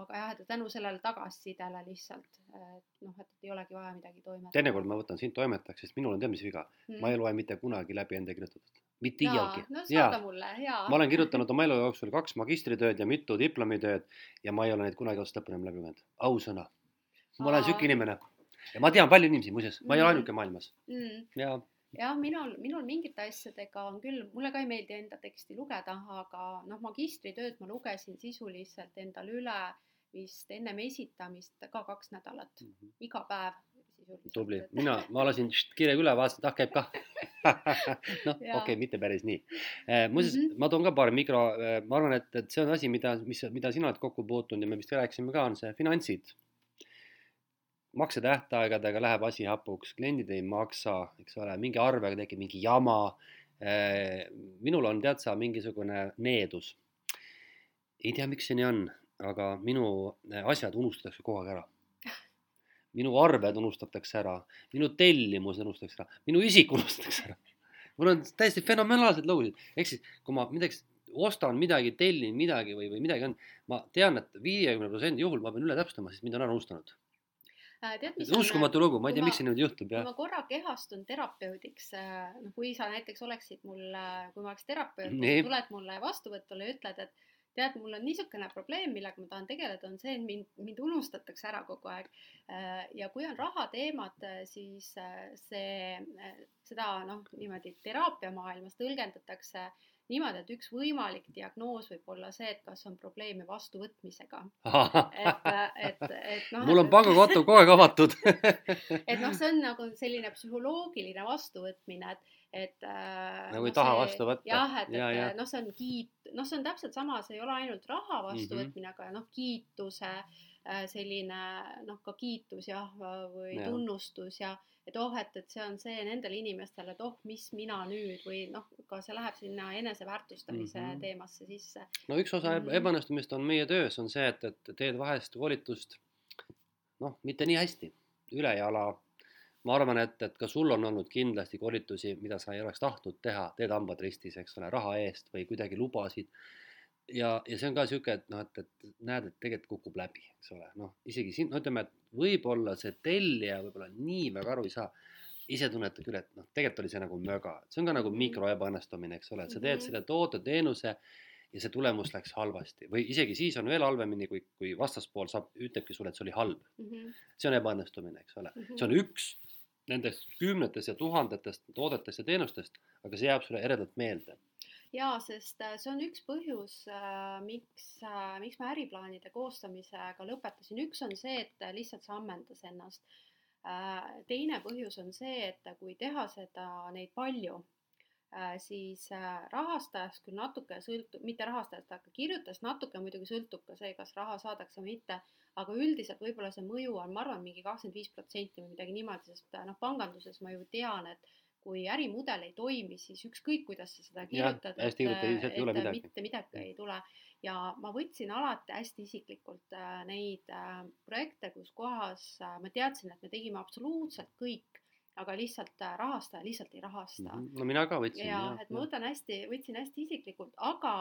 aga jah, et tänu sellele tagasisidele lihtsalt, et noh, et ei olegi vaja midagi toimetada. teinekord ma võtan sind toimetajaks, sest minul on tead, mis viga mm., ma ei loe mitte kunagi läbi enda kirjutatud, mitte iialgi. no saada mulle, jaa. ma olen kirjutanud oma elu jooksul kaks magistritööd ja mitu diplomitööd ja ma ei ole neid kunagi otsast lõpuni läbi lugenud, ausõna. ma olen sihuke inimene ja ma tean palju inimesi muuseas, ma ei ole mm. ainuke maailmas mm.. ja jah, minul, minul mingite asjadega on küll, mulle ka ei meeldi enda teksti lugeda, aga noh, magistritööd ma lugesin sisuliselt endale üle vist ennem esitamist ka kaks nädalat mm, -hmm. iga päev tubli, mina, ma lasin kirja üle, vaatasin, et ah, käib kah noh, okei okay,, mitte päris nii eh,. muuseas mm, -hmm. ma toon ka paar mikro eh,, ma arvan, et, et see on asi, mida, mis, mida sina oled kokku puutunud ja me vist rääkisime ka, on see finantsid. Maksetähtaegadega läheb asi hapuks, kliendid ei maksa, eks ole, mingi arvega tekib mingi jama eh,. minul on, tead sa, mingisugune needus. ei tea, miks see nii on, aga minu eh, asjad unustatakse kogu aeg ära minu arved unustatakse ära, minu tellimus unustatakse ära, minu isik unustatakse ära. mul on täiesti fenomenaalsed lugusid, ehk siis kui ma midagi ostan midagi, tellin midagi või, või midagi on, ma tean et, et viiekümne protsendi juhul ma pean üle täpsustama, sest mind on ära unustanud. Äh, tead, mis uskumatu lugu, ma ei tea, miks see niimoodi juhtub, jah. kui ma korra kehastun terapeudiks, äh, noh, kui sa näiteks oleksid mul, kui ma oleks terapeut, tuled mulle vastuvõtule ja ütled, et tead, mul on niisugune probleem, millega ma tahan tegeleda, on see, et mind, mind unustatakse ära kogu aeg. Äh, ja kui on rahateemad, äh, siis äh, see, seda noh, niimoodi teraapiamaailmas tõlgendatakse niimoodi, et üks võimalik diagnoos võib olla see, et kas on probleeme vastuvõtmisega. et, et, et noh. mul on pangakonto kogu aeg avatud et noh, see on nagu selline psühholoogiline vastuvõtmine, et et äh, nagu ei no, taha vastu võtta. jah, et, et ja, ja. noh, see on kiit-, noh, see on täpselt sama, see ei ole ainult raha vastuvõtmine mm, -hmm. aga noh, kiituse äh, selline noh, ka kiitus jah, või ja. tunnustus ja et oh, et, et see on see nendele inimestele, et oh, mis mina nüüd või noh, ka see läheb sinna eneseväärtustamise mm -hmm. teemasse sisse. no üks osa mm -hmm. ebaõnnestumist on meie töös, on see, et, et teed vahest koolitust noh, mitte nii hästi, ülejala ma arvan, et, et ka sul on olnud kindlasti koolitusi, mida sa ei oleks tahtnud teha, teed hambad ristis, eks ole, raha eest või kuidagi lubasid. Ja, ja see on ka sihuke, et noh, et, et näed, et tegelikult kukub läbi, eks ole, noh, isegi siin, no ütleme, et võib-olla see tellija võib-olla nii väga aru ei saa. ise tunnetad küll, et noh, tegelikult oli see nagu möga, see on ka nagu mikro ebaõnnestumine, eks ole, et sa teed mhm. selle toote, teenuse ja see tulemus läks halvasti või isegi siis on veel halvemini, kui, kui vastaspool saab, ütlebki sulle, et see oli halb mm. -hmm. see on ebaõnnestumine, eks ole mm, -hmm. see on üks nendest kümnetest ja tuhandetest toodetest ja teenustest, aga see jääb sulle eredalt meelde. Jaa, sest äh, see on üks põhjus, äh, miks, äh, miks ma äriplaanide koostamisega lõpetasin, üks on see, et lihtsalt see ammendas ennast. teine põhjus on see, et kui teha seda, neid palju, siis rahastajast küll natuke sõltub, mitte rahastajast, aga kirjutajast natuke muidugi sõltub ka see, kas raha saadakse või mitte aga üldiselt võib-olla see mõju on, ma arvan, mingi kakskümmend viis protsenti või midagi niimoodi, sest noh, panganduses ma ju tean, et kui ärimudel ei toimi, siis ükskõik, kuidas sa seda kirjutad, et, et mitte midagi ei tule. ja ma võtsin alati hästi isiklikult äh, neid äh, projekte, kus kohas äh, ma teadsin, et me tegime absoluutselt kõik aga lihtsalt rahastaja lihtsalt ei rahasta. -hmm. no mina ka võtsin. ja, et ma võtan hästi, võtsin hästi isiklikult, aga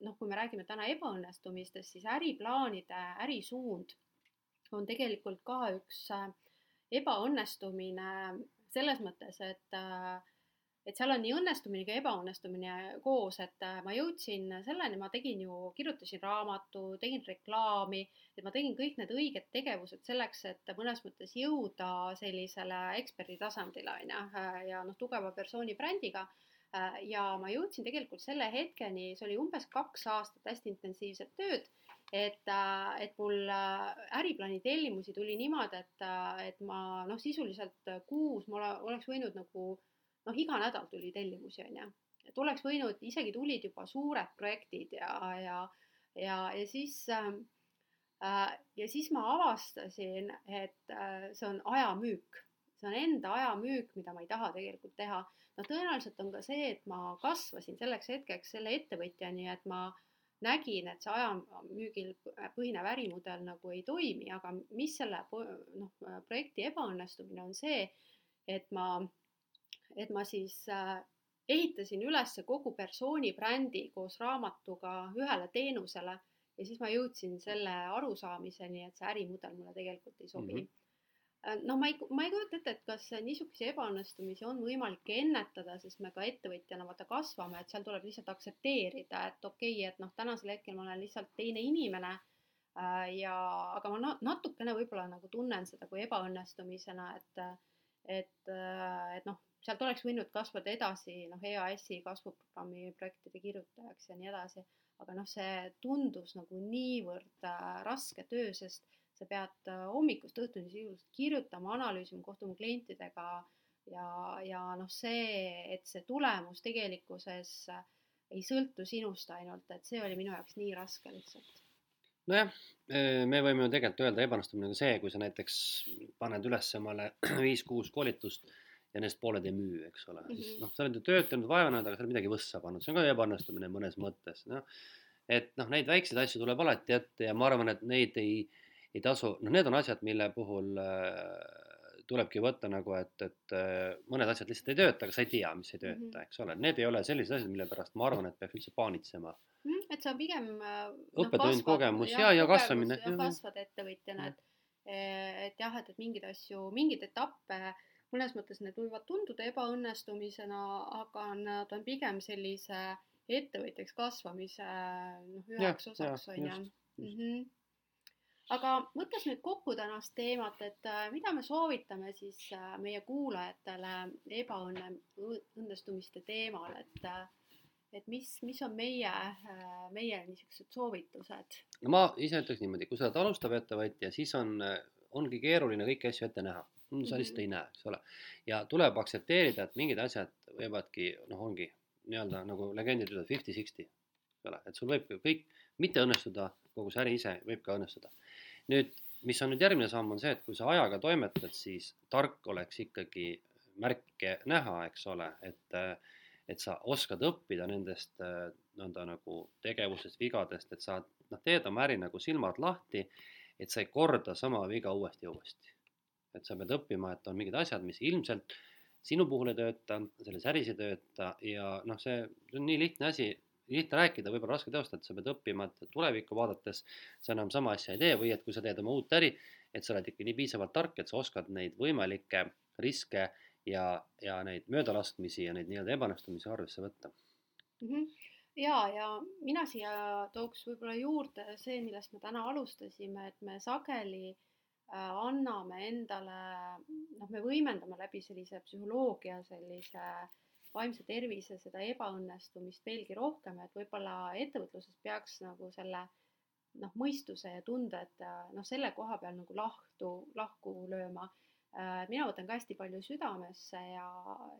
noh, kui me räägime täna ebaõnnestumistest, siis äriplaanide ärisuund on tegelikult ka üks ebaõnnestumine selles mõttes, et et seal on nii õnnestumine kui ebaõnnestumine koos, et äh, ma jõudsin selleni, ma tegin ju, kirjutasin raamatu, tegin reklaami, et ma tegin kõik need õiged tegevused selleks, et mõnes mõttes jõuda sellisele eksperdi tasandile, on ju, äh, ja noh, tugeva persooni brändiga. Äh, ja ma jõudsin tegelikult selle hetkeni, see oli umbes kaks aastat hästi intensiivset tööd et, et mul äriplaani tellimusi tuli niimoodi, et, et ma noh, sisuliselt kuus ma oleks võinud nagu noh, iga nädal tuli tellimusi, on ju. et oleks võinud, isegi tulid juba suured projektid ja, ja, ja, ja siis ähm, äh, ja siis ma avastasin, et äh, see on ajamüük, see on enda ajamüük, mida ma ei taha tegelikult teha. no tõenäoliselt on ka see, et ma kasvasin selleks hetkeks selle ettevõtjani, et ma nägin, et see ajamüügil põhinev ärimudel nagu ei toimi, aga mis selle noh, projekti ebaõnnestumine on see, et ma et ma siis äh, ehitasin üles kogu persooni brändi koos raamatuga ühele teenusele ja siis ma jõudsin selle arusaamiseni, et see ärimudel mulle tegelikult ei sobi mm. -hmm. No ma ei, ma ei kujuta ette, et kas niisuguseid ebaõnnestumisi on võimalik ennetada, sest me ka ettevõtjana vaata kasvame, et seal tuleb lihtsalt aktsepteerida, et okei okay,, et noh, tänasel hetkel ma olen lihtsalt teine inimene äh, ja, aga ma natukene võib-olla nagu tunnen seda kui ebaõnnestumisena, et, et, et noh sealt oleks võinud kasvada edasi noh, EAS-i kasvuprogrammi projektide kirjutajaks ja nii edasi. aga noh, see tundus nagu niivõrd äh, raske töö, sest sa pead äh, hommikust õhtuni sisuliselt kirjutama, analüüsima, kohtuma klientidega ja, ja noh, see, et see tulemus tegelikkuses äh, ei sõltu sinust ainult, et see oli minu jaoks nii raske lihtsalt. nojah, me võime ju tegelikult öelda ebaõnnestumine on see, kui sa näiteks paned üles omale viis-kuus koolitust ja neist pooled ei müü, eks ole mm, -hmm. siis noh, sa oled ju töötanud, vaeva näinud, aga sa oled midagi võssa pannud, see on ka ebaõnnestumine mõnes mõttes, noh. et noh, neid väikseid asju tuleb alati ette ja ma arvan, et neid ei, ei tasu, noh, need on asjad, mille puhul äh, tulebki võtta nagu, et, et äh, mõned asjad lihtsalt ei tööta, aga sa ei tea, mis ei tööta mm, -hmm. eks ole, need ei ole sellised asjad, mille pärast ma arvan, et peaks üldse paanitsema mm. -hmm, et on pigem äh, no, õppetund, kogemus ja, ja, ja kasvamine. kasvad ettevõtjana, et, et jah, et, et mingeid asju, mingeid etappe mõnes mõttes need võivad tunduda ebaõnnestumisena, aga nad on pigem sellise ettevõtjaks kasvamise noh, üheks osaks on ju. Mhm. aga võttes nüüd kokku tänast teemat, et äh, mida me soovitame siis äh, meie kuulajatele ebaõnne, õnnestumiste teemal, et äh, et mis, mis on meie, meie niisugused soovitused? no ma ise ütleks niimoodi, kui sa oled alustav ettevõtja, siis on, ongi keeruline kõiki asju ette näha Mm, sa lihtsalt ei näe, eks ole. ja tuleb aktsepteerida, et mingid asjad võivadki, noh, ongi nii-öelda nagu legendid ütlevad fifty-sixty, eks ole, et sul võib kõik mitte õnnestuda, kogu see äri ise võib ka õnnestuda. nüüd, mis on nüüd järgmine samm, on see, et kui sa ajaga toimetad, siis tark oleks ikkagi märke näha, eks ole, et et sa oskad õppida nendest nõnda nagu tegevusest, vigadest, et sa noh, teed oma äri nagu silmad lahti, et sa ei korda sama viga uuesti ja uuesti et sa pead õppima, et on mingid asjad, mis ilmselt sinu puhul ei tööta, selles äris ei tööta ja noh, see on nii lihtne asi, lihtne rääkida, võib-olla raske teostada, sa pead õppima, et tulevikku vaadates sa enam sama asja ei tee või et kui sa teed oma uut äri, et sa oled ikka nii piisavalt tark, et sa oskad neid võimalikke riske ja, ja neid möödalaskmisi ja neid nii-öelda ebaõnnestumisi arvesse võtta mm. -hmm ja, ja mina siia tooks võib-olla juurde see, millest me täna alustasime, et me sageli äh, Äh, anname endale, noh, me võimendame läbi sellise psühholoogia, sellise vaimse tervise seda ebaõnnestumist veelgi rohkem, et võib-olla ettevõtluses peaks nagu selle noh, mõistuse ja tunded noh, selle koha peal nagu lahtu, lahku lööma. Äh, mina võtan ka hästi palju südamesse ja,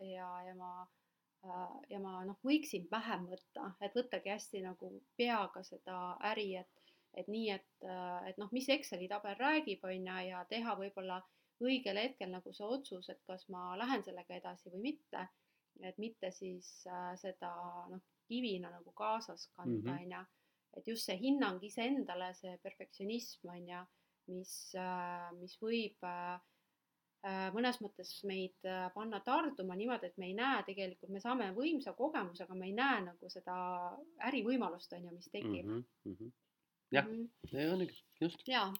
ja, ja ma äh, ja ma noh, võiksin vähem võtta, et võttagi hästi nagu peaga seda äri, et et nii, et, äh, et noh, mis Exceli tabel räägib, on ju, ja teha võib-olla õigel hetkel nagu see otsus, et kas ma lähen sellega edasi või mitte. Et mitte siis äh, seda noh, kivina nagu kaasas kanda, mhm. on ju. et just see hinnang iseendale, see perfektsionism, on ju, mis äh,, mis võib äh, mõnes mõttes meid panna tarduma niimoodi, et me ei näe tegelikult, me saame võimsa kogemuse, aga me ei näe nagu seda ärivõimalust, on ju, mis tekib mm. -hmm jah mm, -hmm. õnnegi, just. jaa,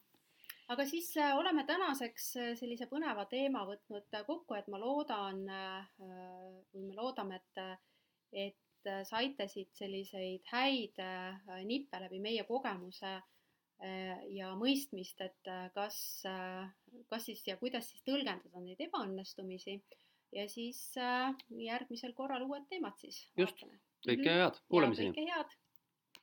aga siis äh, oleme tänaseks äh, sellise põneva teema võtnud äh, kokku, et ma loodan või me loodame, et, et saite siit selliseid häid nippe läbi meie kogemuse ja mõistmist, et kas, kas siis ja kuidas siis tõlgendada neid ebaõnnestumisi. Ja siis järgmisel korral uued teemad siis. just, kõike head, kuulamiseni. kõike head